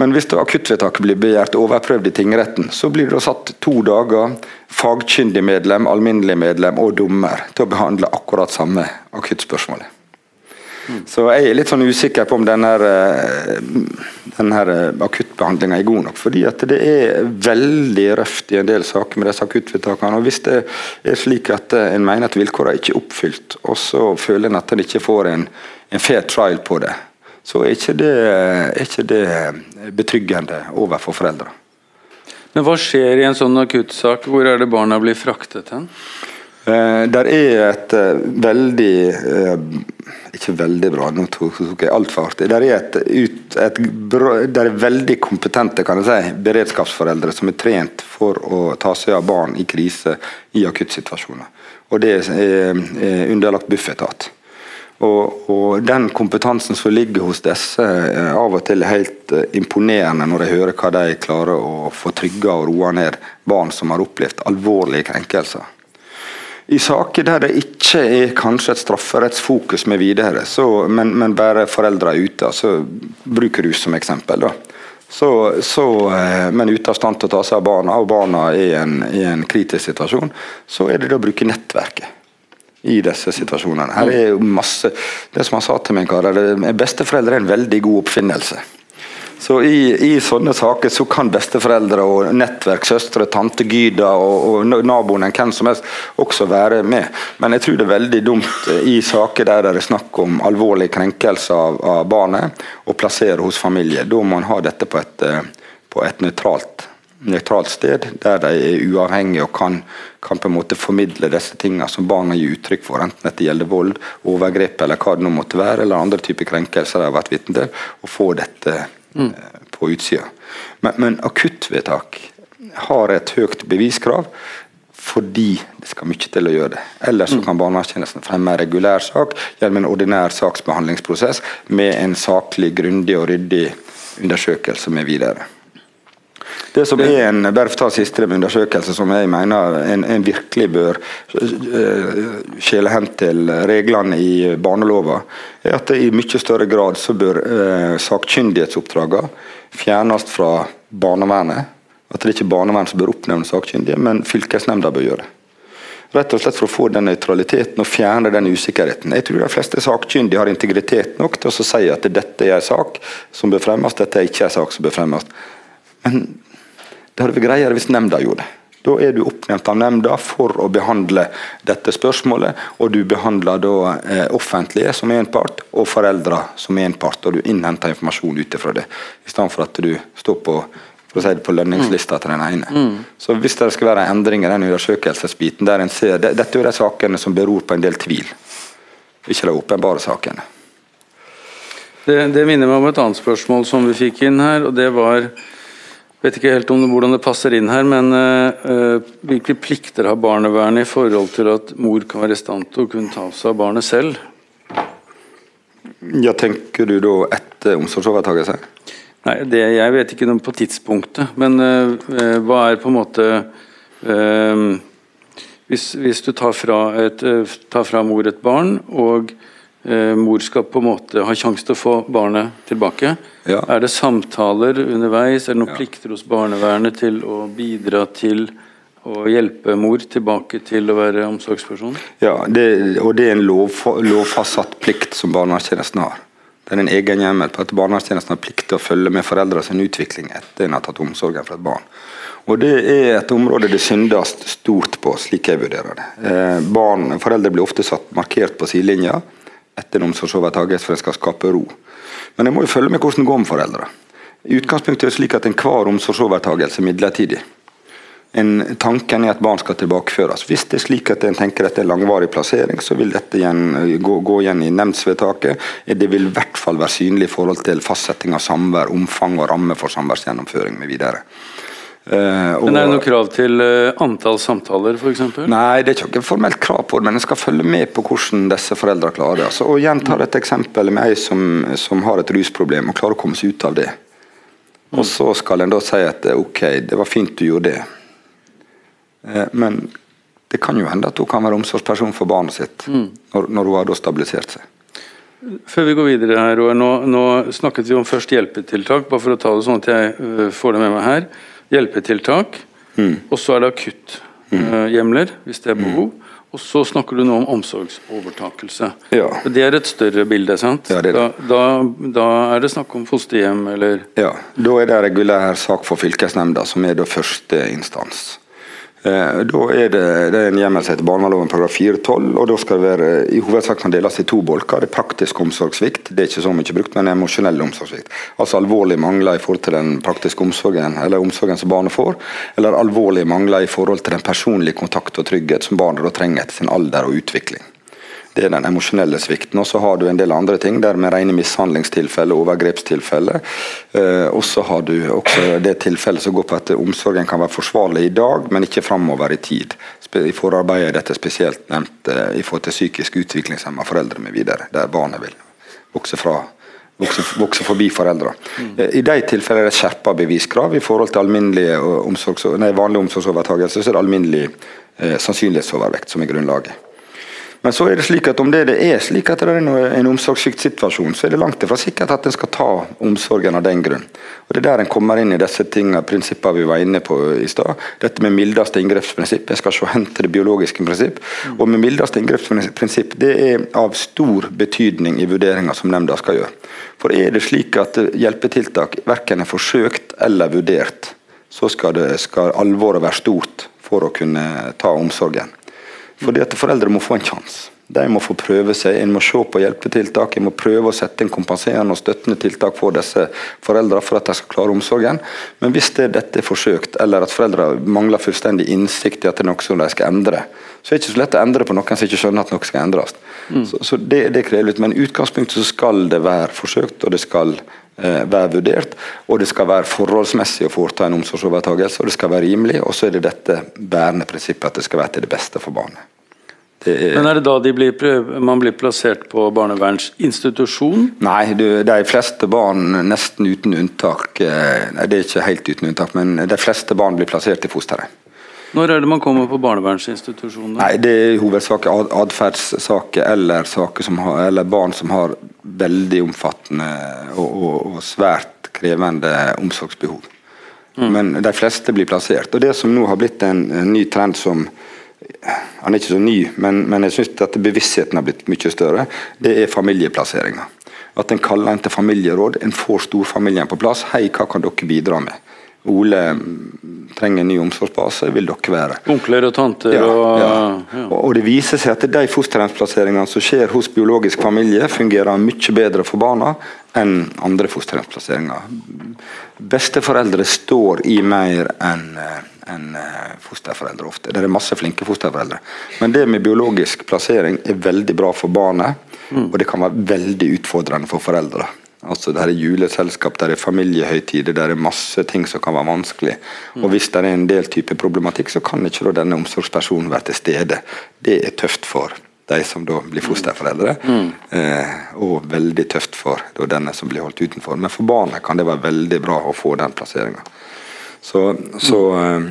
Speaker 2: Men hvis akuttvedtaket blir begjært overprøvd i tingretten, så blir det satt to dager fagkyndig medlem, alminnelig medlem og dommer til å behandle akkurat samme akuttspørsmålet. Så jeg er litt sånn usikker på om denne, eh, denne eh, akuttbehandlinga er god nok. fordi at det er veldig røft i en del saker med disse akuttvedtakene. og Hvis det er slik at eh, en mener at vilkårene ikke er oppfylt, og så føler en at en ikke får en, en fair trial på det, så er ikke det, er ikke det betryggende overfor foreldre.
Speaker 1: Men Hva skjer i en sånn akuttsak? Hvor er det barna blir fraktet hen?
Speaker 2: Eh, der er et uh, veldig uh, Ikke veldig bra, nå tok, jeg altfor hardt Der er et, ut, et der er veldig kompetente kan jeg si, beredskapsforeldre som er trent for å ta seg av barn i krise i akuttsituasjoner. Og det er, er underlagt Bufetat. Og, og, Den kompetansen som ligger hos disse, er av og til helt imponerende når jeg hører hva de klarer å få trygga og roa ned barn som har opplevd alvorlige krenkelser. I saker der det ikke er kanskje et strafferettsfokus med videre, så, men, men, bare foreldre er ute, så bruker rus som eksempel. da. Så, så, eh, men ute av stand til å ta seg av barna, og barna er i en, i en kritisk situasjon, så er det da å bruke nettverket i disse situasjonene. Her er jo masse, Det som han sa til meg, karer, besteforeldre er en veldig god oppfinnelse. Så i, i, sånne saker så kan besteforeldre og nettverk, søstre, tante Gyda og, og naboen, hvem som helst, også være med. Men jeg tror det er veldig dumt i saker der det er snakk om alvorlig krenkelse av, av barnet, å plassere hos familie. Da må man ha dette på et, eh, på et nøytralt, nøytralt sted, der de er uavhengige og kan, kan, på en måte formidle disse tingene som barna gir uttrykk for, enten det gjelder vold, overgrep eller hva det nå måtte være, eller andre typer krenkelser de har vært vitne til, og få dette mm. på utsida. Men, men akuttvedtak har et høyt beviskrav fordi det skal mye til å gjøre det. Ellers mm. kan barnevernstjenesten fremme en regulær sak gjennom en ordinær saksbehandlingsprosess med en saklig, grundig og ryddig undersøkelse med videre. Det som er en bare ta siste undersøkelse som jeg mener en, en virkelig bør uh, skjele hen til reglene i barneloven, er at det i mye større grad så bør eh, sakkyndighetsoppdragene fjernes fra barnevernet. At det ikke er barnevernet som bør oppnevne sakkyndige, men fylkesnemnda bør gjøre det. Rett og slett for å få den nøytraliteten og fjerne den usikkerheten. Jeg tror de fleste sakkyndige har integritet nok til å si at dette er en sak som bør fremmes, dette er ikke en sak som bør fremmes. Men det hadde vært greiere hvis nemnda gjorde det. Da er du oppnevnt av nemnda for å behandle dette spørsmålet, og du behandler da eh, offentlige som én part, og foreldre som én part, og du innhenter informasjon ut ifra det. I stedet for at du står på, for å si det, på lønningslista til den ene. Mm. Så Hvis det skal være en endring i den undersøkelsesbiten, der en ser det, Dette er de sakene som beror på en del tvil, ikke de åpenbare sakene.
Speaker 1: Det, det minner meg om et annet spørsmål som vi fikk inn her, og det var vet ikke helt om hvordan det passer inn her, men uh, hvilke plikter har barnevernet i forhold til at mor kan være i stand til å kunne ta seg av barnet selv?
Speaker 2: Ja, Tenker du da etter omsorgsovertakelse?
Speaker 1: Nei, det, Jeg vet ikke noe på tidspunktet, men uh, hva er på en måte uh, hvis, hvis, du tar fra, et, tar fra mor et barn, og mor skal på en måte ha sjanse til å få barnet tilbake. Ja. Er det samtaler underveis, er det noen ja. plikter hos barnevernet til å bidra til å hjelpe mor tilbake til å være omsorgsperson?
Speaker 2: Ja, det, og det er en lov, lovfastsatt plikt som barnevernstjenesten har. Det er en egen hjemmel på at barnevernstjenesten har plikt til å følge med foreldrenes utvikling etter en har tatt omsorgen for et barn. Og Det er et område det syndes stort på, slik jeg vurderer det. Eh, barn, Foreldre blir ofte satt markert på sidelinja etter en omsorgsovertakelse for en skal skape ro. Men jeg må jo følge med hvordan det går med foreldre. I utgangspunktet er det slik at enhver omsorgsovertakelse er midlertidig. En, tanken er at barn skal tilbakeføres. Hvis det er slik at en tenker at det er langvarig plassering, så vil dette igjen, gå, gå, igjen i nemndsvedtaket. Det vil i hvert fall være synlig i forhold til fastsetting av samvær, omfang og ramme for samværsgjennomføring med videre.
Speaker 1: og, men Er det noe krav til uh, antall samtaler f.eks.?
Speaker 2: Nei, det er ikke formelt krav på det, men en skal følge med på hvordan disse foreldrene klarer det. Altså, og igjen tar et eksempel med ei som, som, har et rusproblem og klarer å komme seg ut av det. Og Så skal en da si at eh, ok, det var fint du gjorde det, uh, men det kan jo hende at hun kan være omsorgsperson for barnet sitt mm. når, når, hun har stabilisert seg.
Speaker 1: Før vi går videre her, nå, nå, snakket vi om først hjelpetiltak, bare for å ta det sånn at jeg får det med meg her hjelpetiltak, mm. og så er det akutthjemler mm. hvis det er behov. Mm. Og så snakker du nå om omsorgsovertakelse. Ja. Det er et større bilde, sant? Ja, det det. Da, da, da, er det snakk om fosterhjem, eller
Speaker 2: Ja, da er det regulær sak for fylkesnemnda, som er da første instans. Eh, da er det, det er en hjemmel som heter barnevernsloven § 4-12, og da skal det være i hovedsak kan deles i to bolker. Det er praktisk omsorgssvikt, det er ikke så mye brukt, men emosjonell omsorgssvikt. Altså alvorlige mangler i forhold til den praktiske omsorgen eller omsorgen som barnet får, eller alvorlige mangler i forhold til den personlige kontakt og trygghet som barnet da trenger etter sin alder og utvikling. Det er den emosjonelle svikten. Og så har du en del andre ting, der med rene mishandlingstilfeller, overgrepstilfeller. Eh, og så har du også det tilfellet som går på at omsorgen kan være forsvarlig i dag, men ikke framover i tid. I forarbeidet er dette spesielt nevnt eh, i forhold til psykisk utviklingshemma foreldre videre, der barnet vil vokse fra Vokse, forbi foreldre. Mm. I de tilfellene er det skjerpa beviskrav. I forhold til omsorgs, nei, vanlig omsorgsovertakelse så er det alminnelig eh, sannsynlighetsovervekt som er grunnlaget. Men så er det slik at om det, det er slik at det er en omsorgssviktsituasjon, så er det langt ifra sikkert at en skal ta omsorgen av den grunn. Og Det er der en kommer inn i disse tingene, prinsippene vi var inne på i stad. Dette med mildeste inngrepsprinsipp. Jeg skal se hen til det biologiske prinsipp. Og med mildeste inngrepsprinsipp det er av stor betydning i vurderinga som nemnda skal gjøre. For er det slik at hjelpetiltak verken er forsøkt eller vurdert, så skal, det, skal alvoret være stort for å kunne ta omsorgen. Fordi at foreldre må få en sjanse. De må få prøve seg, en må se på hjelpetiltak, en må prøve å sette inn kompenserende og støttende tiltak for disse foreldrene for at de skal klare omsorgen. Men hvis det, dette er forsøkt, eller at foreldre mangler fullstendig innsikt i at det er noe som de skal endre, så er det ikke så lett å endre på noen som ikke skjønner at noe skal endres. Mm. Så, så, det, det krever litt, Men i utgangspunktet så skal det være forsøkt, og det skal være vurdert. Og det skal være forholdsmessig å foreta en omsorgsovertakelse, og det skal være rimelig. Og så er det dette bærende prinsippet at det skal være til det beste for barnet.
Speaker 1: Er Men er det da de blir, man blir plassert på barnevernsinstitusjon?
Speaker 2: Nei, de fleste barn, nesten uten unntak eh, det er ikke helt uten unntak, men de fleste barn blir plassert i fosterhjem.
Speaker 1: Når er det man kommer på barnevernsinstitusjoner?
Speaker 2: Nei, Det er i hovedsak atferdssaker eller, eller, barn som har veldig omfattende og, og, og svært krevende omsorgsbehov. Mm. Men de fleste blir plassert. Og Det som nå har blitt en, en ny trend som han er ikke så ny, men, men jeg syns at bevisstheten har blitt mye større. Det er familieplasseringa. At en kaller en til familieråd, en får storfamilien på plass. Hei, hva kan dere bidra med? Ole trenger en ny omsorgsbase, vil dere være.
Speaker 1: Onkler og tanter ja, og ja.
Speaker 2: Ja. Og det viser seg at de fosterhjemsplasseringene som skjer hos biologisk familie, fungerer mye bedre for barna enn andre fosterhjemsplasseringer. Besteforeldre står i mer enn enn eh, fosterforeldre ofte. Det er masse flinke fosterforeldre. Men det med biologisk plassering er veldig bra for barnet, mm. og det kan være veldig utfordrende for foreldre. Altså Det er juleselskap, det er familiehøytider, det er masse ting som kan være vanskelig. Og Hvis det er en del type problematikk, så kan ikke denne omsorgspersonen være til stede. Det er tøft for de som da blir fosterforeldre, mm. og veldig tøft for da, denne som blir holdt utenfor. Men for barnet kan det være veldig bra å få den plasseringa. Så, så eh,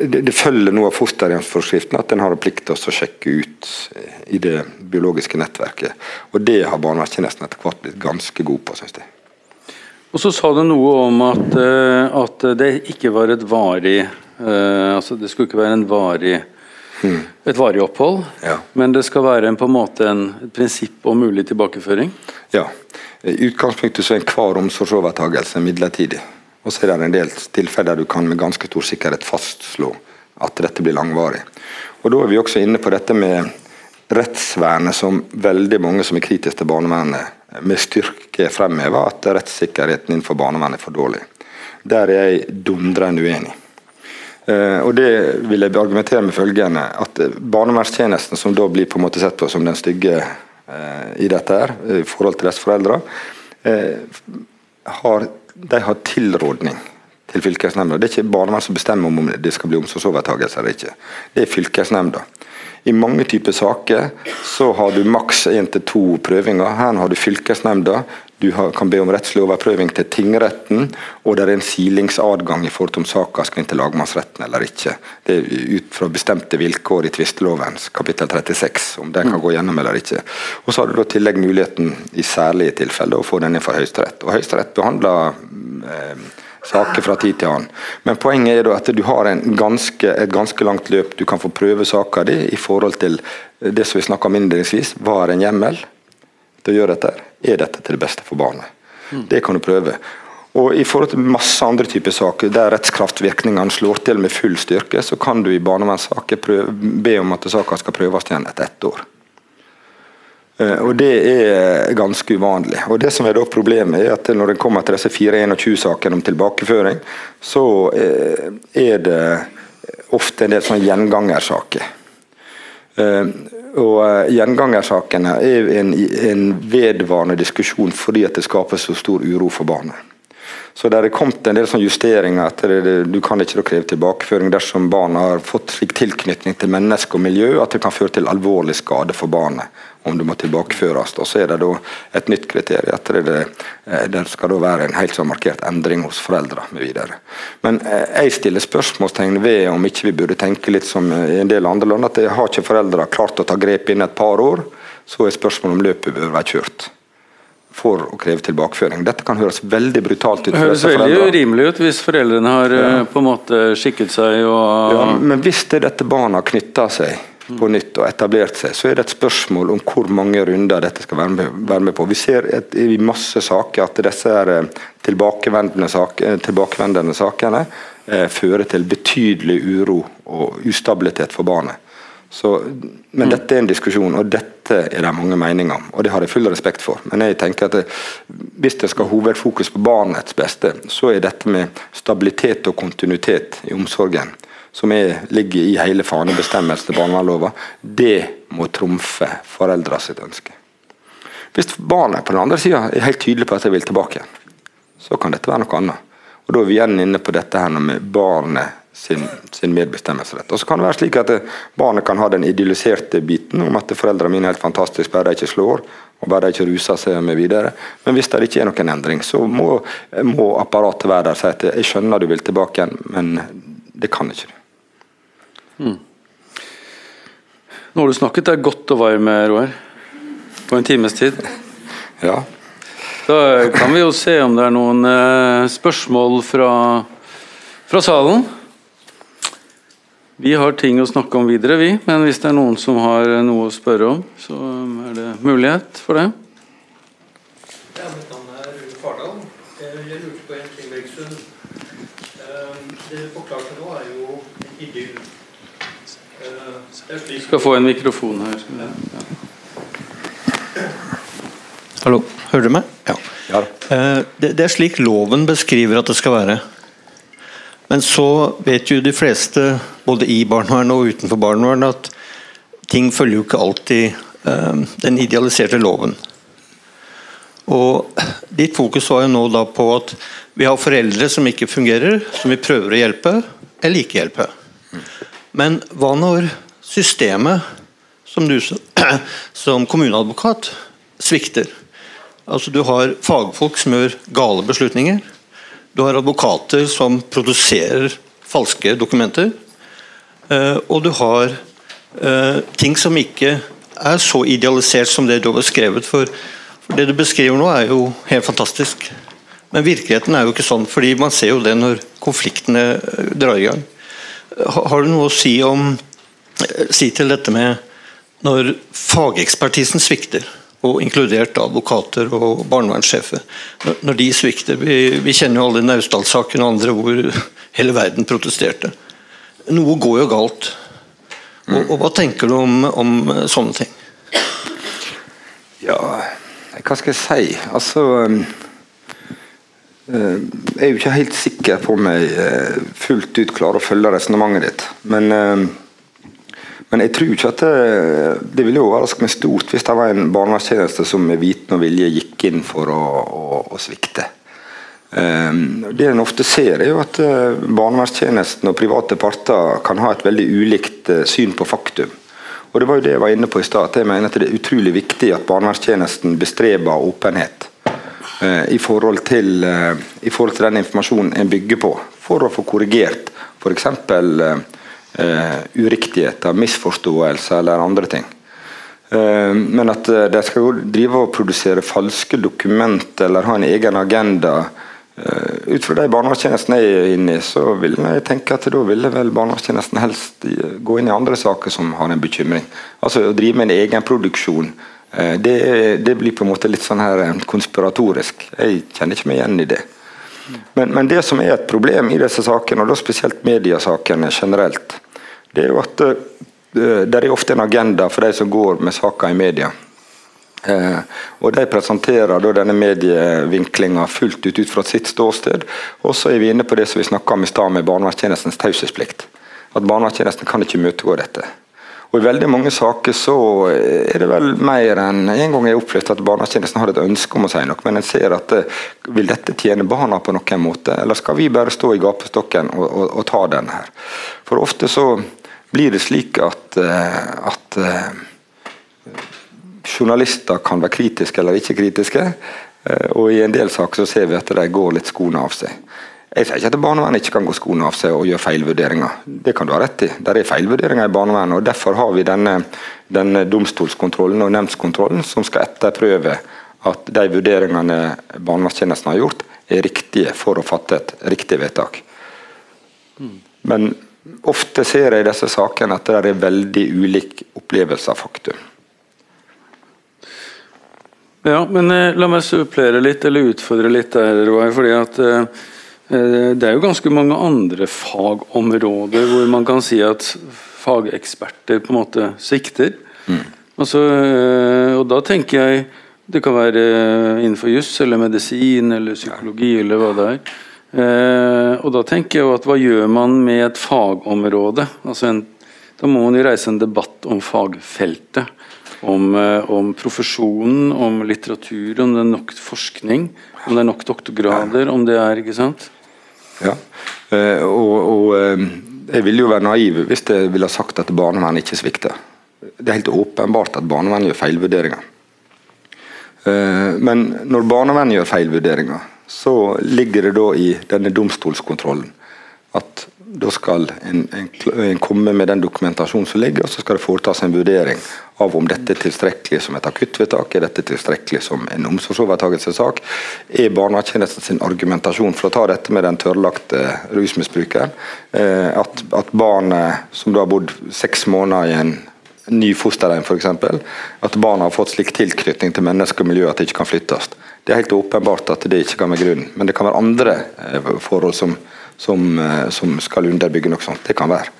Speaker 2: det, det, følger noe av fosterhjemsforskriften at en har plikt til å sjekke ut i det biologiske nettverket. Og det har barnevernstjenesten etter hvert blitt ganske god på, syns jeg.
Speaker 1: Og så sa du noe om at, eh, at, det ikke var et varig uh, altså Det skulle ikke være en varig, hmm. et varig opphold, ja. men det skal være en, på en måte en, et prinsipp om mulig tilbakeføring?
Speaker 2: Ja. I utgangspunktet så er enhver omsorgsovertakelse midlertidig. Og så er det en del tilfeller der du kan med ganske stor sikkerhet fastslå at dette blir langvarig. Og Da er vi også inne på dette med rettsvernet som veldig mange som er kritiske til barnevernet, med styrke fremhever at rettssikkerheten innenfor barnevernet er for dårlig. Der er jeg dundrende uenig. Uh, og Det vil jeg argumentere med følgende, at Barnevernstjenesten, som da blir på en måte sett på som den stygge uh, i dette her, i forhold til disse foreldre, uh, har de har tilrådning til fylkesnemnda. Det er ikke barnevernet som bestemmer om det skal bli omsorgsovertakelse eller ikke. Det er fylkesnemnda. I mange typer saker så har du maks én til to prøvinger. Her har du fylkesnemnda. Du kan be om rettslig overprøving til tingretten, og det er en silingsadgang i forhold til om saka skal inn til lagmannsretten eller ikke. Det er ut fra bestemte vilkår i tvisteloven kapittel 36, om den kan gå gjennom eller ikke. Og Så har du da tillegg muligheten i særlige tilfeller å få den inn for Høyesterett. Og Høyesterett behandler eh, saker fra tid til annen. Men poenget er at du har ganske, et ganske langt løp. Du kan få prøve saka di i forhold til det som vi snakka om innledningsvis. Var en hjemmel til å gjøre dette? Er dette til det beste for barnet? Mm. Det kan du prøve. Og I forhold til masse andre typer saker der rettskraftvirkningene slår til med full styrke, så kan du i barnevernssaker be om at saka skal prøves igjen etter ett år. Eh, og Det er ganske uvanlig. Og det som er da Problemet er at når en kommer til disse 421-sakene om tilbakeføring, så eh, er det ofte en del sånne gjengangersaker. Eh, og Gjengangersakene er en, en vedvarende diskusjon fordi at det skaper så stor uro for barnet. Så det er kommet en del sånn justeringer. etter det, Du kan ikke kreve tilbakeføring dersom barnet har fått slik tilknytning til menneske og miljø at det kan føre til alvorlig skade for barnet om det må tilbakeføres. Og Så er det da et nytt kriterium. at det, eh, det skal da være en helt så markert endring hos foreldre mv. Men eh, jeg stiller spørsmålstegn ved om ikke vi burde tenke litt som i en del andre land, at det har ikke foreldre klart å ta grep innen et par år, så er spørsmålet om løpet bør være kjørt for å kreve tilbakeføring. Dette kan høres veldig brutalt ut.
Speaker 1: Det høres veldig urimelig ut hvis foreldrene har ja. Eh, på en måte skikket seg og
Speaker 2: ja, Men hvis det dette barna knytter seg på nytt og etablert seg, så er det et spørsmål om hvor mange runder dette skal være med, være med på. Vi ser et, i masse saker at disse eh, tilbakevendende, saker, eh, tilbakevendende sakene eh, fører til betydelig uro og ustabilitet for barnet. Så, men mm. dette er en diskusjon, og dette er det mange meninger om. Og det har jeg full respekt for. Men jeg tenker at det, hvis det skal ha hovedfokus på barnets beste, så er dette med stabilitet og kontinuitet i omsorgen, som er, ligger i hele fanebestemmelsen til barnevernlova, det må trumfe foreldra sitt ønske. Hvis barnet på den andre sida er helt tydelig på at de vil tilbake, så kan dette være noe annet. Og Da er vi igjen inne på dette her med barnet sin, sin medbestemmelsesrett. Og så kan det være slik at Barnet kan ha den idealiserte biten om at foreldrene mine er helt fantastiske, bare de ikke slår og bare de ikke ruser seg med videre. Men hvis det ikke er noen endring, så må, må apparatet være der og si at jeg skjønner du vil tilbake igjen, men det kan ikke du. Mm.
Speaker 1: Nå har du snakket deg godt og varm, Roar. På en times tid.
Speaker 2: Ja.
Speaker 1: Da kan vi jo se om det er noen eh, spørsmål fra, fra salen. Vi har ting å snakke om videre, vi. Men hvis det er noen som har noe å spørre om, så er det mulighet for det.
Speaker 3: Ja, mitt navn er Rune Fardal. Jeg lurte på en ting, Bergsund. Ehm, det du forklarte nå, er jo en idyll.
Speaker 1: Du skal få en mikrofon her. Ja.
Speaker 3: Hallo, hører du meg?
Speaker 2: Ja. ja.
Speaker 3: Eh, det er slik loven beskriver at det skal være. Men så vet jo de fleste, både i barnevernet og utenfor barnevernet, at ting følger jo ikke alltid uh, den idealiserte loven. Og Ditt fokus var jo nå da på at vi har foreldre som ikke fungerer, som vi prøver å hjelpe, eller ikke hjelpe. Men hva når systemet, som du som kommuneadvokat, svikter? Altså Du har fagfolk som gjør gale beslutninger. Du har advokater som produserer falske dokumenter. Eh, og du har eh, ting som ikke er så idealisert som det du har beskrevet. For, for det du beskriver nå, er jo helt fantastisk. Men virkeligheten er jo ikke sånn, fordi man ser jo det når konfliktene eh, drar i gang. Har du noe å si, om, si til dette med når fagekspertisen svikter? og inkludert advokater og barnevernssjefer. Når de svikter Vi, vi kjenner jo alle Naustdal-saken og andre hvor hele verden protesterte. Noe går jo galt. Og, og Hva tenker du om, om, sånne ting?
Speaker 2: Ja, hva skal jeg si? Altså um, uh, Jeg er jo ikke helt sikker på om jeg fullt ut klarer å følge resonnementet ditt. Men men jeg tror ikke at det, det ville overraske meg stort hvis det var en barnevernstjeneste som med viten og vilje gikk inn for å, å, å svikte. Um, det en ofte ser, er jo at uh, barnevernstjenesten og private parter kan ha et veldig ulikt uh, syn på faktum. Og Det var jo det jeg var inne på i stad. Jeg mener at det er utrolig viktig at barnevernstjenesten bestreber åpenhet i, forhold til, i forhold til den informasjonen en bygger på, for å få korrigert f.eks. Uh, uh, uriktigheter, misforståelser eller andre ting. Uh, men at uh, de skal drive og produsere falske dokumenter eller ha en egen agenda uh, ut fra de barnevernstjenestene jeg er inne i, så vil jeg tenke at da ville vel barnevernstjenesten helst gå inn i andre saker som har en bekymring. Altså å drive med en egen produksjon. Det, det, blir på en måte litt sånn her konspiratorisk. Jeg kjenner ikke meg igjen i det. Men, men, det som er et problem i disse sakene, og da spesielt mediesakene generelt, er jo at uh, det er ofte en agenda for de som går med saker i media. Uh, og De presenterer da denne medievinklinga fullt ut ut fra sitt ståsted. Og så er vi inne på det som vi snakka om i stad med barnevernstjenestens taushetsplikt. At barnevernstjenesten kan ikke møtegå dette. Og I veldig mange saker så er det vel mer enn en gang jeg har opplevd at barnevernstjenesten har et ønske om å si noe, men en ser at eh, vil dette tjene barna på noen måte, eller skal vi bare stå i gapestokken og, og, og ta den her? For ofte så blir det slik at, eh, at uh, journalister kan være kritiske eller ikke kritiske, uh, og i en del saker så ser vi at de går litt skoene av seg. Jeg sier ikke at barnevernet ikke kan gå skoene av seg og gjøre feilvurderinger. Det kan du ha rett i. Det er feilvurderinger i barnevernet. og Derfor har vi denne, denne domstolskontrollen og nemndskontrollen som skal etterprøve at de vurderingene barnevernstjenesten har gjort, er riktige for å fatte et riktig vedtak. Men ofte ser jeg i disse sakene at det er veldig ulik opplevelse av faktum.
Speaker 1: Ja, men eh, la meg supplere litt, eller utfordre litt der, Roar. fordi at eh, Eh, det er jo ganske mange andre fagområder hvor man kan si at fageksperter på en måte svikter. Mm. Altså, eh, og da tenker jeg det kan være eh, innenfor juss eller medisin eller psykologi eller hva det er. Og da tenker jeg jo at hva gjør man med et fagområde? Altså en, da må man jo reise en debatt om fagfeltet. Om, om profesjonen, om litteratur, om det er nok forskning, om det er nok doktorgrader, om det er ikke sant?
Speaker 2: Ja, eh, og, og eh, jeg ville jo være naiv hvis jeg ville sagt at barnevernet ikke svikter. Det er helt åpenbart at barnevernet gjør feilvurderinger. Eh, men når barnevernet gjør feilvurderinger, så ligger det da i denne domstolskontrollen at da skal en, en, en, komme med den dokumentasjonen som ligger, og så skal det foretas en vurdering av om dette er tilstrekkelig som et akuttvedtak, er dette tilstrekkelig som en omsorgsovertakelsessak. Er barnevernstjenesten sin argumentasjon for å ta dette med den tørrlagte rusmisbrukeren, eh, at, at barnet som da har bodd seks måneder i en ny fosterhjem f.eks., at barna har fått slik tilknytning til menneske og miljø at det ikke kan flyttes. Det er helt åpenbart at det ikke kan være grunnen, men det kan være andre eh, forhold som som, eh, som skal underbygge noe sånt. Det kan være.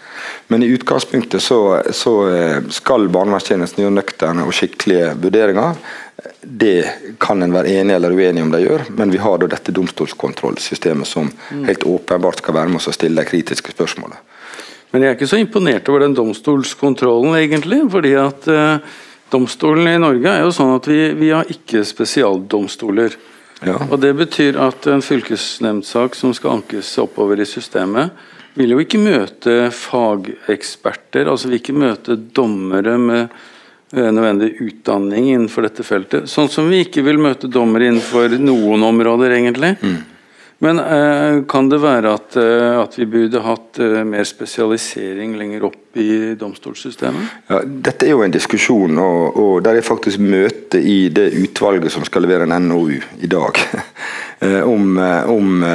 Speaker 2: Men i utgangspunktet så, så eh, skal barnevernstjenesten gjøre nøkterne og skikkelige vurderinger. Det kan en være enig eller uenig om de gjør, men vi har da dette domstolskontrollsystemet som mm. helt åpenbart skal være med oss og stille de kritiske spørsmålene.
Speaker 1: Men jeg er ikke så imponert over den domstolskontrollen, egentlig. fordi at domstolen i Norge er jo sånn at vi, vi har ikke spesialdomstoler.
Speaker 2: Ja.
Speaker 1: Og Det betyr at en fylkesnemndsak som skal ankes oppover i systemet, vil jo ikke møte fageksperter, altså vil ikke møte dommere med eh, nødvendig utdanning innenfor dette feltet. Sånn som vi ikke vil møte dommere innenfor noen områder, egentlig. Men eh, kan det være at, eh, at vi burde hatt eh, mer spesialisering lenger opp i domstolssystemet?
Speaker 2: Ja, dette er jo en diskusjon, og, og der er faktisk møte i det utvalget som skal levere en NOU i dag, om, om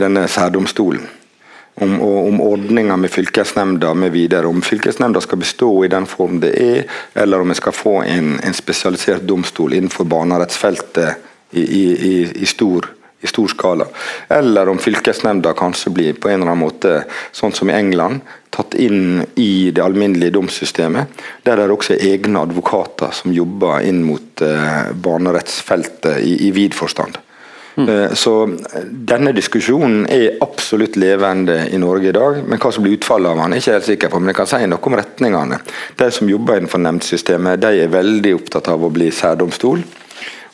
Speaker 2: denne særdomstolen. Om, om ordninga med fylkesnemnda med videre. Om fylkesnemnda skal bestå i den form det er, eller om vi skal få en, en spesialisert domstol innenfor barnerettsfeltet i, i, i, i stor i stor skala. Eller om fylkesnemnda kanskje blir på en eller annen måte, sånn som i England, tatt inn i det alminnelige domssystemet. Der er det også egne advokater som jobber inn mot eh, barnerettsfeltet i, i vid forstand. Eh, Så denne diskusjonen er absolutt levende i Norge i dag. Men hva som blir utfallet av den, er ikke helt sikker på. Men jeg kan si noe om retningene. De som jobber innenfor nemndsystemet, de er veldig opptatt av å bli særdomstol.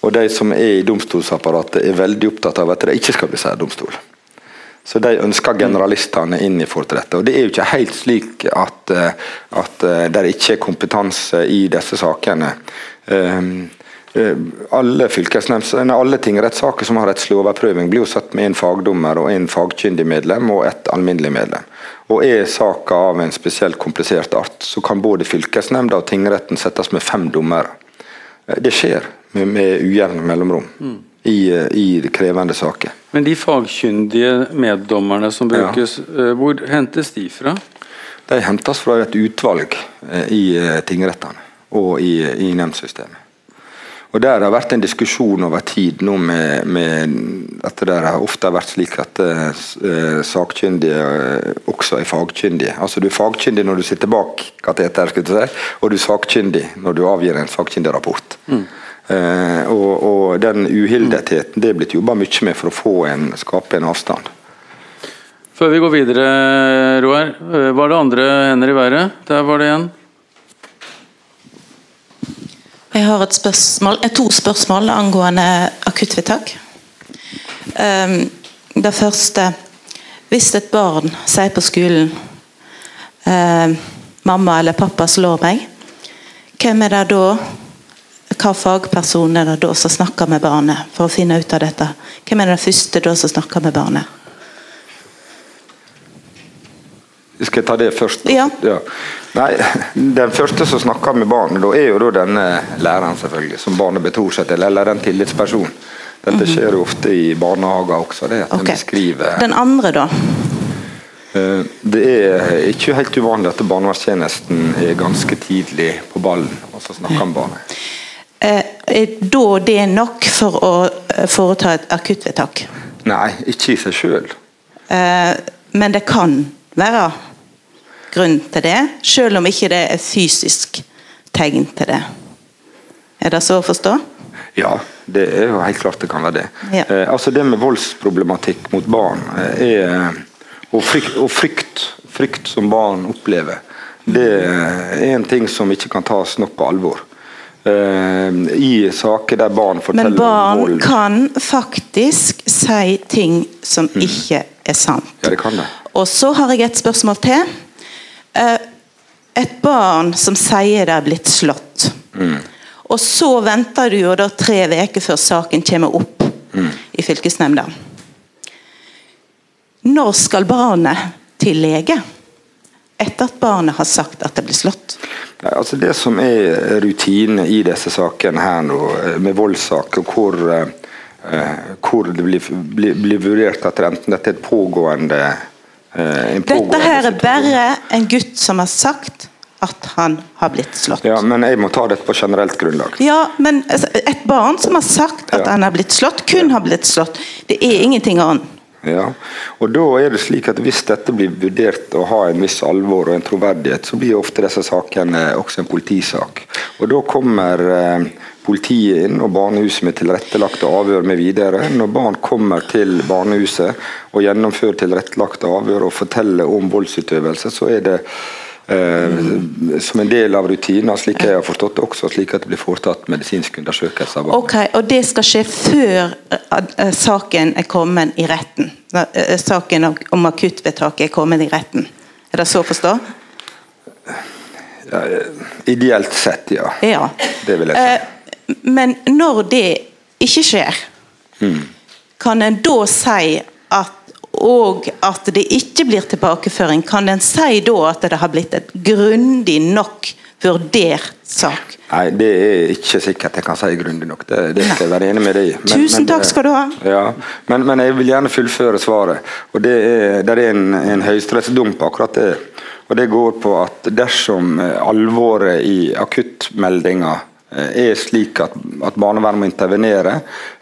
Speaker 2: Og de som er i domstolsapparatet er veldig opptatt av at det ikke skal bli særdomstol. Så de ønsker generalistene inn i forhold til dette. Og det er jo ikke helt slik at, eh, at eh, det ikke er kompetanse i disse sakene. Um, eh, alle, nei, alle tingrettssaker som har rettslig overprøving, blir jo satt med en fagdommer og en fagkyndig medlem og et alminnelig medlem. Og Er saka av en spesielt komplisert art, så kan både fylkesnemnda og tingretten settes med fem dommere. Det skjer med, med ujevne mellomrom i, eh, i krevende saker.
Speaker 1: Men de fagkyndige meddommerne som brukes, ja. hvor hentes de fra?
Speaker 2: De hentes fra et utvalg eh, i eh, tingrettene og i, i nemndsystemet. Og Der har vært en diskusjon over tid nå med, med at det har ofte vært slik at eh, eh, sakkyndige eh, også er fagkyndige. Altså Du er fagkyndig når du sitter bak kateteret, og du er sakkyndig når du avgir en sakkyndig rapport. Eh, og, og den uhildetheten det er blitt jobba mye med for å få en, skape en avstand.
Speaker 1: Før vi går videre, Roar. eh, Var det andre hender i været? Der var det en.
Speaker 4: Jeg har et spørsmål, eh, to spørsmål angående akuttvedtak. Um, det første Hvis et barn sier på skolen 'mamma eller pappa slår meg', hvem er det da hva fagperson er det da som snakker med barnet for å finne ut av dette? Hvem er det første da som snakker med barnet?
Speaker 2: Skal jeg ta det først?
Speaker 4: Ja.
Speaker 2: Nei, Den første som snakker med barnet, da er jo da denne læreren, selvfølgelig, som barnet betror seg til, eller den tillitspersonen. Dette skjer jo ofte i barnehager også, det at
Speaker 4: okay. de
Speaker 2: skriver...
Speaker 4: Den andre, da?
Speaker 2: Eh, Det er ikke helt uvanlig at barnevernstjenesten er ganske tidlig på ballen, og så snakker med barnet.
Speaker 4: Eh, er da det nok for å eh, foreta et akuttvedtak?
Speaker 2: Nei, ikke i seg sjøl.
Speaker 4: Eh, men det kan være grunn til det, selv om ikke det er fysisk tegn til det. Er det så å forstå?
Speaker 2: Ja, det er jo helt klart det kan være det.
Speaker 4: Ja.
Speaker 2: Altså Det med voldsproblematikk mot barn er, og, frykt, og frykt, frykt som barn opplever, det er en ting som ikke kan tas nok på alvor. Eh, I saker der barn forteller
Speaker 4: Men barn
Speaker 2: vold
Speaker 4: kan faktisk si ting som ikke er sant.
Speaker 2: Ja, det kan det.
Speaker 4: Og så har jeg et spørsmål til. Eh, Et barn som sier det er blitt slått.
Speaker 2: Mm.
Speaker 4: Og så venter du jo da tre uker før saken kommer opp
Speaker 2: Mm.
Speaker 4: i fylkesnemnda. Når skal barnet til lege? Etter at barnet har sagt at det blir slått.
Speaker 2: Altså Det som er rutine i disse sakene her nå, eh, med voldssaker, hvor, eh, eh, hvor det blir, blir, blir vurdert at enten dette er et pågående eh, en
Speaker 4: Dette her er bare en gutt som har sagt at han har blitt slått.
Speaker 2: Ja, men jeg må ta dette på generelt grunnlag.
Speaker 4: Ja, men altså, et barn som har sagt at
Speaker 2: Ja.
Speaker 4: han har blitt slått, kun har blitt slått. Det er ingenting annet.
Speaker 2: Ja, og da er det slik at Hvis dette blir vurdert å ha en viss alvor og en troverdighet, så blir ofte disse sakene også en politisak. Og Da kommer eh, politiet inn og barnehuset med tilrettelagte avhør med videre. Når barn kommer til barnehuset og gjennomfører tilrettelagte avhør og forteller om voldsutøvelse, så er det Eh, som en del av rutinen, slik jeg har forstått det, også slik at det blir foretatt medisinsk undersøkelse. av.
Speaker 4: Ok, Og det skal skje før eh, eh, saken er kommet i retten? Saken om- akuttvedtaket er kommet i retten? Er det så å forstå?
Speaker 2: Ideelt sett, ja.
Speaker 4: Ja.
Speaker 2: Det vil jeg si.
Speaker 4: Men når det ikke skjer, kan en da si at og at det ikke blir tilbakeføring, kan en si da at det har blitt et grundig nok vurdert sak?
Speaker 2: Nei, det er ikke sikkert jeg kan si grundig nok. Det, det skal jeg være enig med deg i.
Speaker 4: Tusen
Speaker 2: men
Speaker 4: takk skal du ha.
Speaker 2: Ja, men, men jeg vil gjerne fullføre svaret. Og Det er, der er en, en høyesterettsdom på akkurat det. Og Det går på at dersom eh, alvoret i akuttmeldinga eh, er slik at, at barnevernet må intervenere,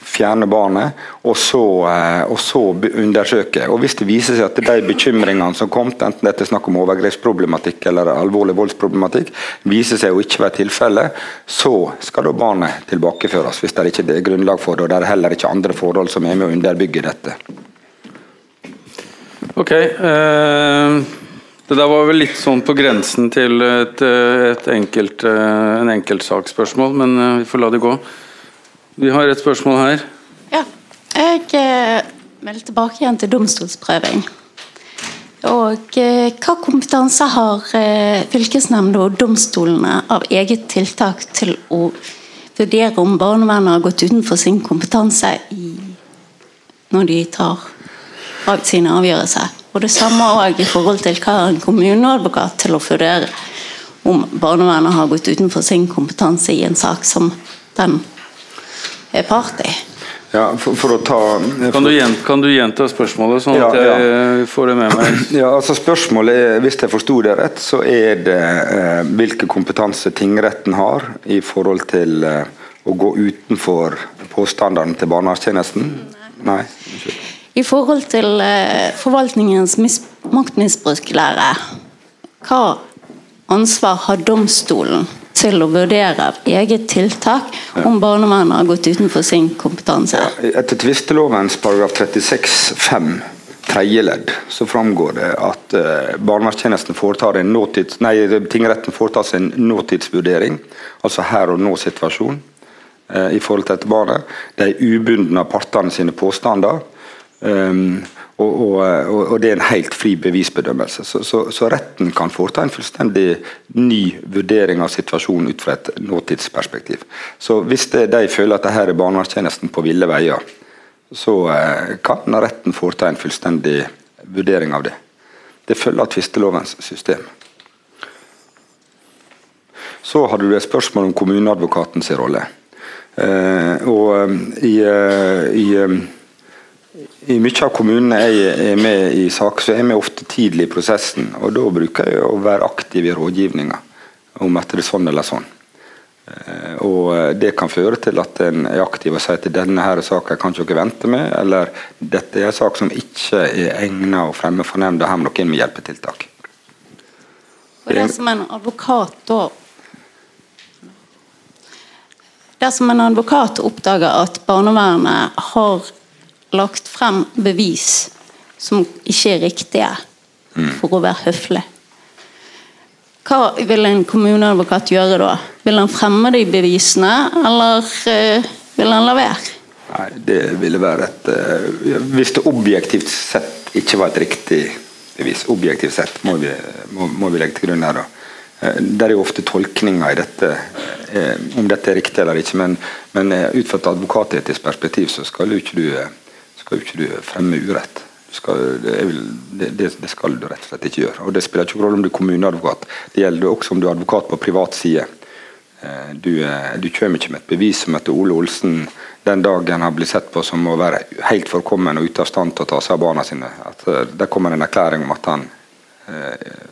Speaker 2: fjerne barnet, og så, eh, og så undersøke. Og Hvis det viser seg at de bekymringene som kom, enten dette er snakk om overgrepsproblematikk eller alvorlig voldsproblematikk, viser seg å ikke være tilfelle, så skal da barnet tilbakeføres. Hvis det ikke er grunnlag for det, og det er heller ikke andre forhold som er med å underbygge dette.
Speaker 1: Ok. eh, det der var vel litt sånn på grensen til et, eh, et enkelt, eh, en enkeltsaksspørsmål, men eh, vi får la det gå. Vi har et spørsmål her.
Speaker 5: Ja. Jeg melder tilbake igjen til domstolsprøving. Og hva kompetanse har fylkesnemnda og domstolene av eget tiltak til å vurdere om barnevernet har gått utenfor sin kompetanse i, når de tar av sine avgjørelser? Og det samme også i forhold til hva en kommuneadvokat til å vurdere om barnevernet har gått utenfor sin kompetanse i en sak som den er part i.
Speaker 2: Ja, for, for å ta
Speaker 1: Kan du, gjenta, kan du gjenta spørsmålet, sånn
Speaker 2: Ja,
Speaker 1: at jeg får det med meg?
Speaker 2: Ja, altså Spørsmålet er, hvis jeg forsto det rett, så er det eh, hvilken kompetanse tingretten har i forhold til eh, å gå utenfor påstandene til barnevernstjenesten? Nei? unnskyld.
Speaker 5: I forhold til eh, forvaltningens maktmisbruklære, hva ansvar har domstolen til å vurdere eget tiltak om barnevernet har gått utenfor sin kompetanse?
Speaker 2: Etter tvistelovens paragraf 36-5 tredje ledd så framgår det at eh, barnevernstjenesten foretar en nåtids, nei, tingretten foretar sin nåtidsvurdering, altså her og nå-situasjon, eh, i forhold til dette barnet. De er ubundne av partene sine påstander. Um, og, og, og, det er en helt fri bevisbedømmelse. Så, så, så retten kan foreta en fullstendig ny vurdering av situasjonen ut fra et nåtidsperspektiv. Så hvis det, de føler at dette er barnevernstjenesten på ville veier, så eh, kan retten foreta en fullstendig vurdering av det. Det følger av tvistelovens system. Så hadde du et spørsmål om kommuneadvokatens rolle. Eh, og eh, i, eh, i eh, i mye av kommunene jeg er med i saker, så er vi ofte tidlig i prosessen. og Da bruker jeg å være aktiv i rådgivninga om at det er sånn eller sånn. Eh, Og Det kan føre til at en er aktiv og sier at denne her saken kan ikke dere vente med, eller dette er en sak som ikke er egnet å fremme for nemnda, her må dere inn med hjelpetiltak.
Speaker 5: Og det som en advokat da Dersom en advokat oppdager at barnevernet har lagt frem bevis som ikke er riktige, for å være høflig Hva vil en kommuneadvokat gjøre da? Vil han fremme de bevisene, eller eh, vil han la være?
Speaker 2: Nei, det ville være et eh, Hvis det objektivt sett ikke var et riktig bevis, objektivt sett må vi, må, må vi legge til grunn her da. Eh, Det er jo ofte tolkninger i dette, om dette er riktig eller ikke, men, men ut fra et advokatetisk perspektiv så skal jo ikke du, skal jo ikke du fremme urett. Skal, det, vel- det, det skal du rett og slett ikke gjøre. Og Det spiller ikke rolle om du er kommuneadvokat. Det gjelder også om du er advokat på privat side. Eh, Du, eh, du kommer ikke med et bevis som etter Ole Olsen den dagen har blitt sett på som å være helt forkommen og ute av stand til å ta seg av barna sine. At eh, Der kommer en erklæring om at han,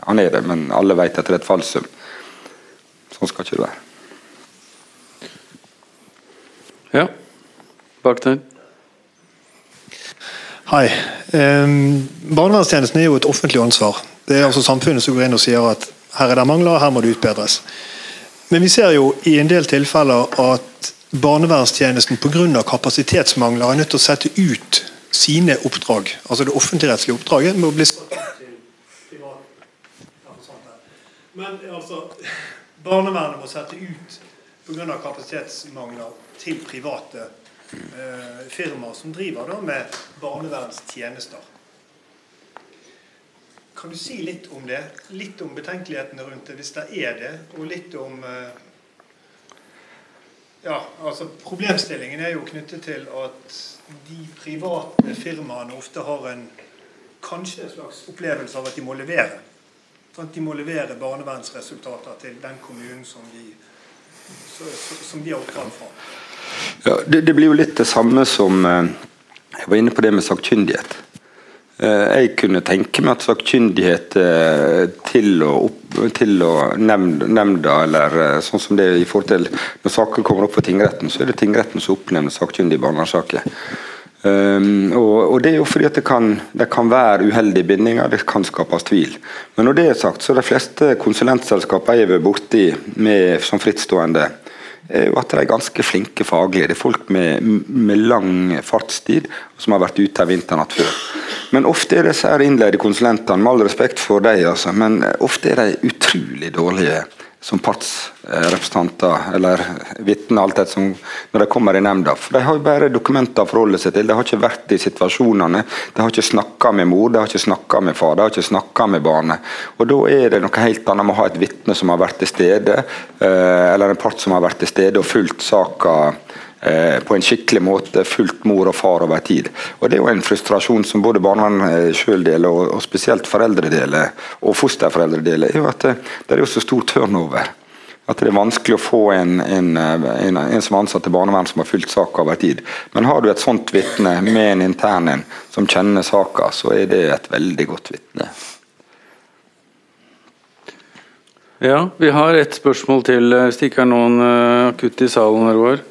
Speaker 2: han er det, men alle vet at det er et falsum. Sånn skal ikke det være.
Speaker 1: Ja. Bak der.
Speaker 6: Hei. Um, barnevernstjenesten er jo et offentlig ansvar. Det er altså samfunnet som går inn og sier at her er det mangler, her må det utbedres. Men vi ser jo i en del tilfeller at barnevernstjenesten pga. kapasitetsmangler er nødt til å sette ut sine oppdrag, altså det offentligrettslige oppdraget, med å bli Men altså, barnevernet må sette ut pga. kapasitetsmangler til private eh, firmaer som driver da med barnevernstjenester. Kan du si litt om det? Litt om betenkelighetene rundt det, hvis det er det, og litt om eh, ja, altså Problemstillingen er jo knyttet til at de private firmaene ofte har en kanskje en slags opplevelse av at de må levere. Sånn at de må levere barnevernsresultater til den kommunen som de, som de har oppdrag fra.
Speaker 2: Ja, det, det, blir jo litt det samme som eh, Jeg var inne på det med sakkyndighet. Eh, jeg kunne tenke meg at sakkyndighet eh, til å, til å nemnda, eller sånn som det er i forhold til Når saker kommer opp for tingretten, så er det tingretten som oppnevner sakkyndige i barnevernssaker. Um, og, og, Det er jo fordi at det kan, det kan, være uheldige bindinger, det kan skapes tvil. Men når det er sagt, så er de fleste konsulentselskaper jeg har vært borti med, som frittstående, er jo at de er ganske flinke faglig. Det er folk med, med lang fartstid som har vært ute her vinternatt før. Men ofte er disse innleide konsulentene, med all respekt for dem, altså, men ofte er de utrolig dårlige som partsrepresentanter eller vitner, alt det som, når de kommer i nemnda. For De har jo bare dokumenter å forholde seg til. De har ikke vært i situasjonene. De har ikke snakka med mor, de har ikke snakka med far, de har ikke snakka med barnet. Og Da er det noe helt annet med å ha et vitne som har vært til stede, eh, eller en part som har vært til stede og fulgt saka på en skikkelig måte fulgt mor og far over tid. Og Det er jo en frustrasjon som både barnevernet eh, sjøl deler, og, spesielt foreldre deler, og fosterforeldre deler, er jo at det, det er jo så stor turnover. At det er vanskelig å få en, en, en, en som er ansatt i barnevern som har fulgt saka over tid. Men har du et sånt vitne med en intern en som kjenner saka, så er det et veldig godt vitne.
Speaker 1: Ja, vi har et spørsmål til hvis det ikke er noen akutt i salen vår.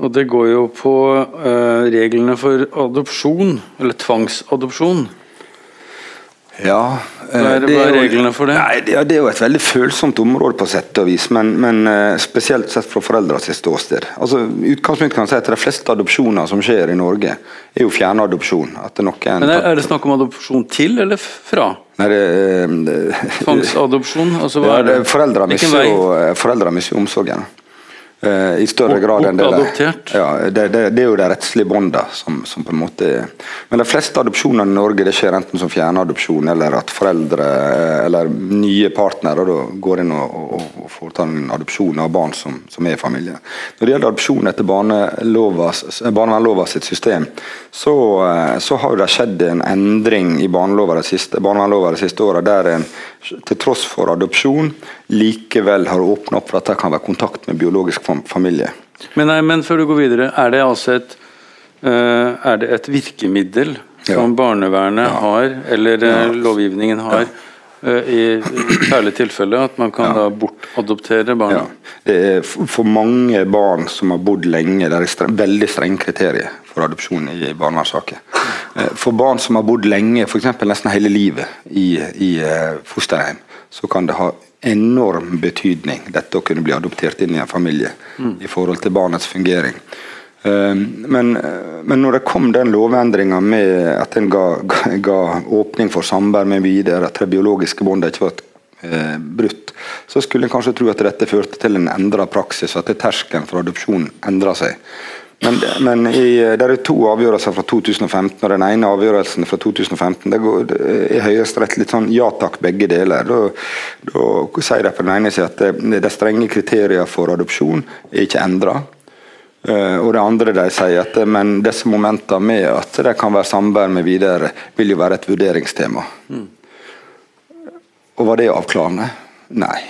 Speaker 1: Og det går jo på uh, reglene for adopsjon, eller tvangsadopsjon.
Speaker 2: Ja,
Speaker 1: Hva er, det, hva er reglene for det?
Speaker 2: Nei, det, det, er jo et veldig følsomt område, på sett og vis, men, men uh, spesielt sett fra foreldrenes ståsted. Altså, utgangspunktet kan si at De fleste adopsjoner som skjer i Norge, er jo fjernadopsjon.
Speaker 1: men er, er, det snakk om adopsjon til eller fra?
Speaker 2: Nei, det, uh,
Speaker 1: Tvangsadopsjon? Altså, hva ja,
Speaker 2: er det? Foreldre mister jo omsorgen. Uh, I større grad enn det der. Ja, det, det, det, er jo de rettslige båndene som, som, på en måte er Men de fleste adopsjoner i Norge det skjer enten som fjernadopsjon, eller at foreldre eh, eller nye partnere da går inn og, og, og foretar en adopsjon av barn som, som, er i familien. Når det gjelder adopsjon etter barnevernlova sitt system, så, eh, så, har det skjedd en endring i barnevernlova de siste, de siste åra, der en til tross for adopsjon likevel har åpna opp for at det kan være kontakt med biologisk familie.
Speaker 1: Men, nei, men før du går videre, er det altså et, uh, er det et virkemiddel ja. som barnevernet ja. har, eller uh, lovgivningen har? Ja. Uh, I særlig tilfelle at man kan da bortadoptere barn?
Speaker 2: Det er for mange barn som har bodd lenge, det er streng, veldig strenge kriterier for adopsjon i barnevernssaker. For barn som har bodd lenge, f.eks. nesten hele livet i, i fosterhjem, så kan det ha enorm betydning, dette å kunne bli adoptert inn i en familie mm. i forhold til barnets fungering. Ehm, men, men når det kom den lovendringa med at en ga, ga, ga, åpning for samvær med videre, at det biologiske båndet ikke var eh, brutt, så skulle en kanskje tro at dette førte til en endra praksis, at terskelen for adopsjon endra seg. Men, men i, det er to avgjørelser fra 2015, og den ene avgjørelsen fra 2015 det går, i er Høyesterett litt sånn ja takk, begge deler. Da, da sier de på den ene siden at det, de strenge kriteriene for adopsjon er ikke endra. Uh, eh, og det andre de sier at men disse momentene med at det kan være samvær med videre, vil jo være et vurderingstema. Mm. Og var det avklarende? Nei.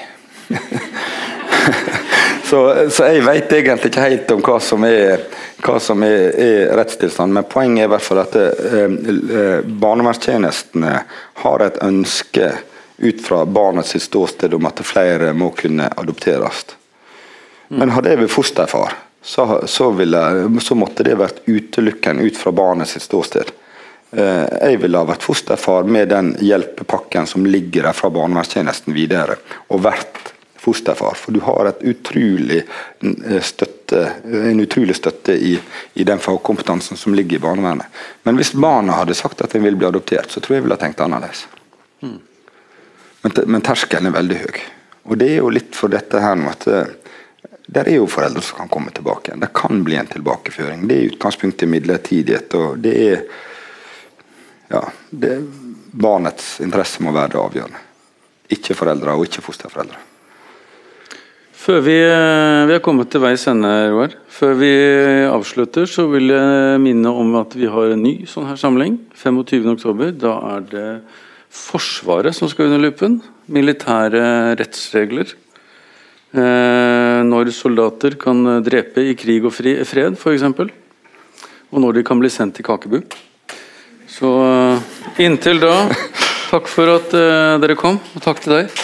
Speaker 2: Så, så, jeg vet egentlig ikke helt om hva som er, hva som er, er rettstilstanden, men poenget er i hvert fall at eh, eh, barnevernstjenestene har et ønske ut fra barnets ståsted om at flere må kunne adopteres. Men hadde jeg vært fosterfar, så, så, ville, så, måtte det vært utelukkende ut fra barnets ståsted. Eh, jeg ville ha vært fosterfar med den hjelpepakken som ligger der fra barnevernstjenesten videre, og vært fosterfar. For du har utrolig eh, støtte, en utrolig støtte i, i, den fagkompetansen som ligger i barnevernet. Men hvis barna hadde sagt at de vil bli adoptert, så tror jeg jeg ville ha tenkt annerledes. Mm. Men, men terskelen er veldig høy. Og det er jo litt for dette her nå at eh, der er jo foreldre som kan komme tilbake. Det kan bli en tilbakeføring. Det er i midlertidighet. og det er ja, det, Barnets interesse må være det avgjørende. Ikke foreldre og ikke fosterforeldre.
Speaker 1: Før vi, eh, vi har kommet til veis ende, Roar. Før vi avslutter, så vil jeg minne om at vi har en ny sånn her samling. 25.10. Da er det Forsvaret som skal under lupen. Militære rettsregler. Eh, når soldater kan drepe i krig og fred, f.eks. Og når de kan bli sendt til Kakebu. Så eh, inntil da, takk for at eh, dere kom, og takk til deg.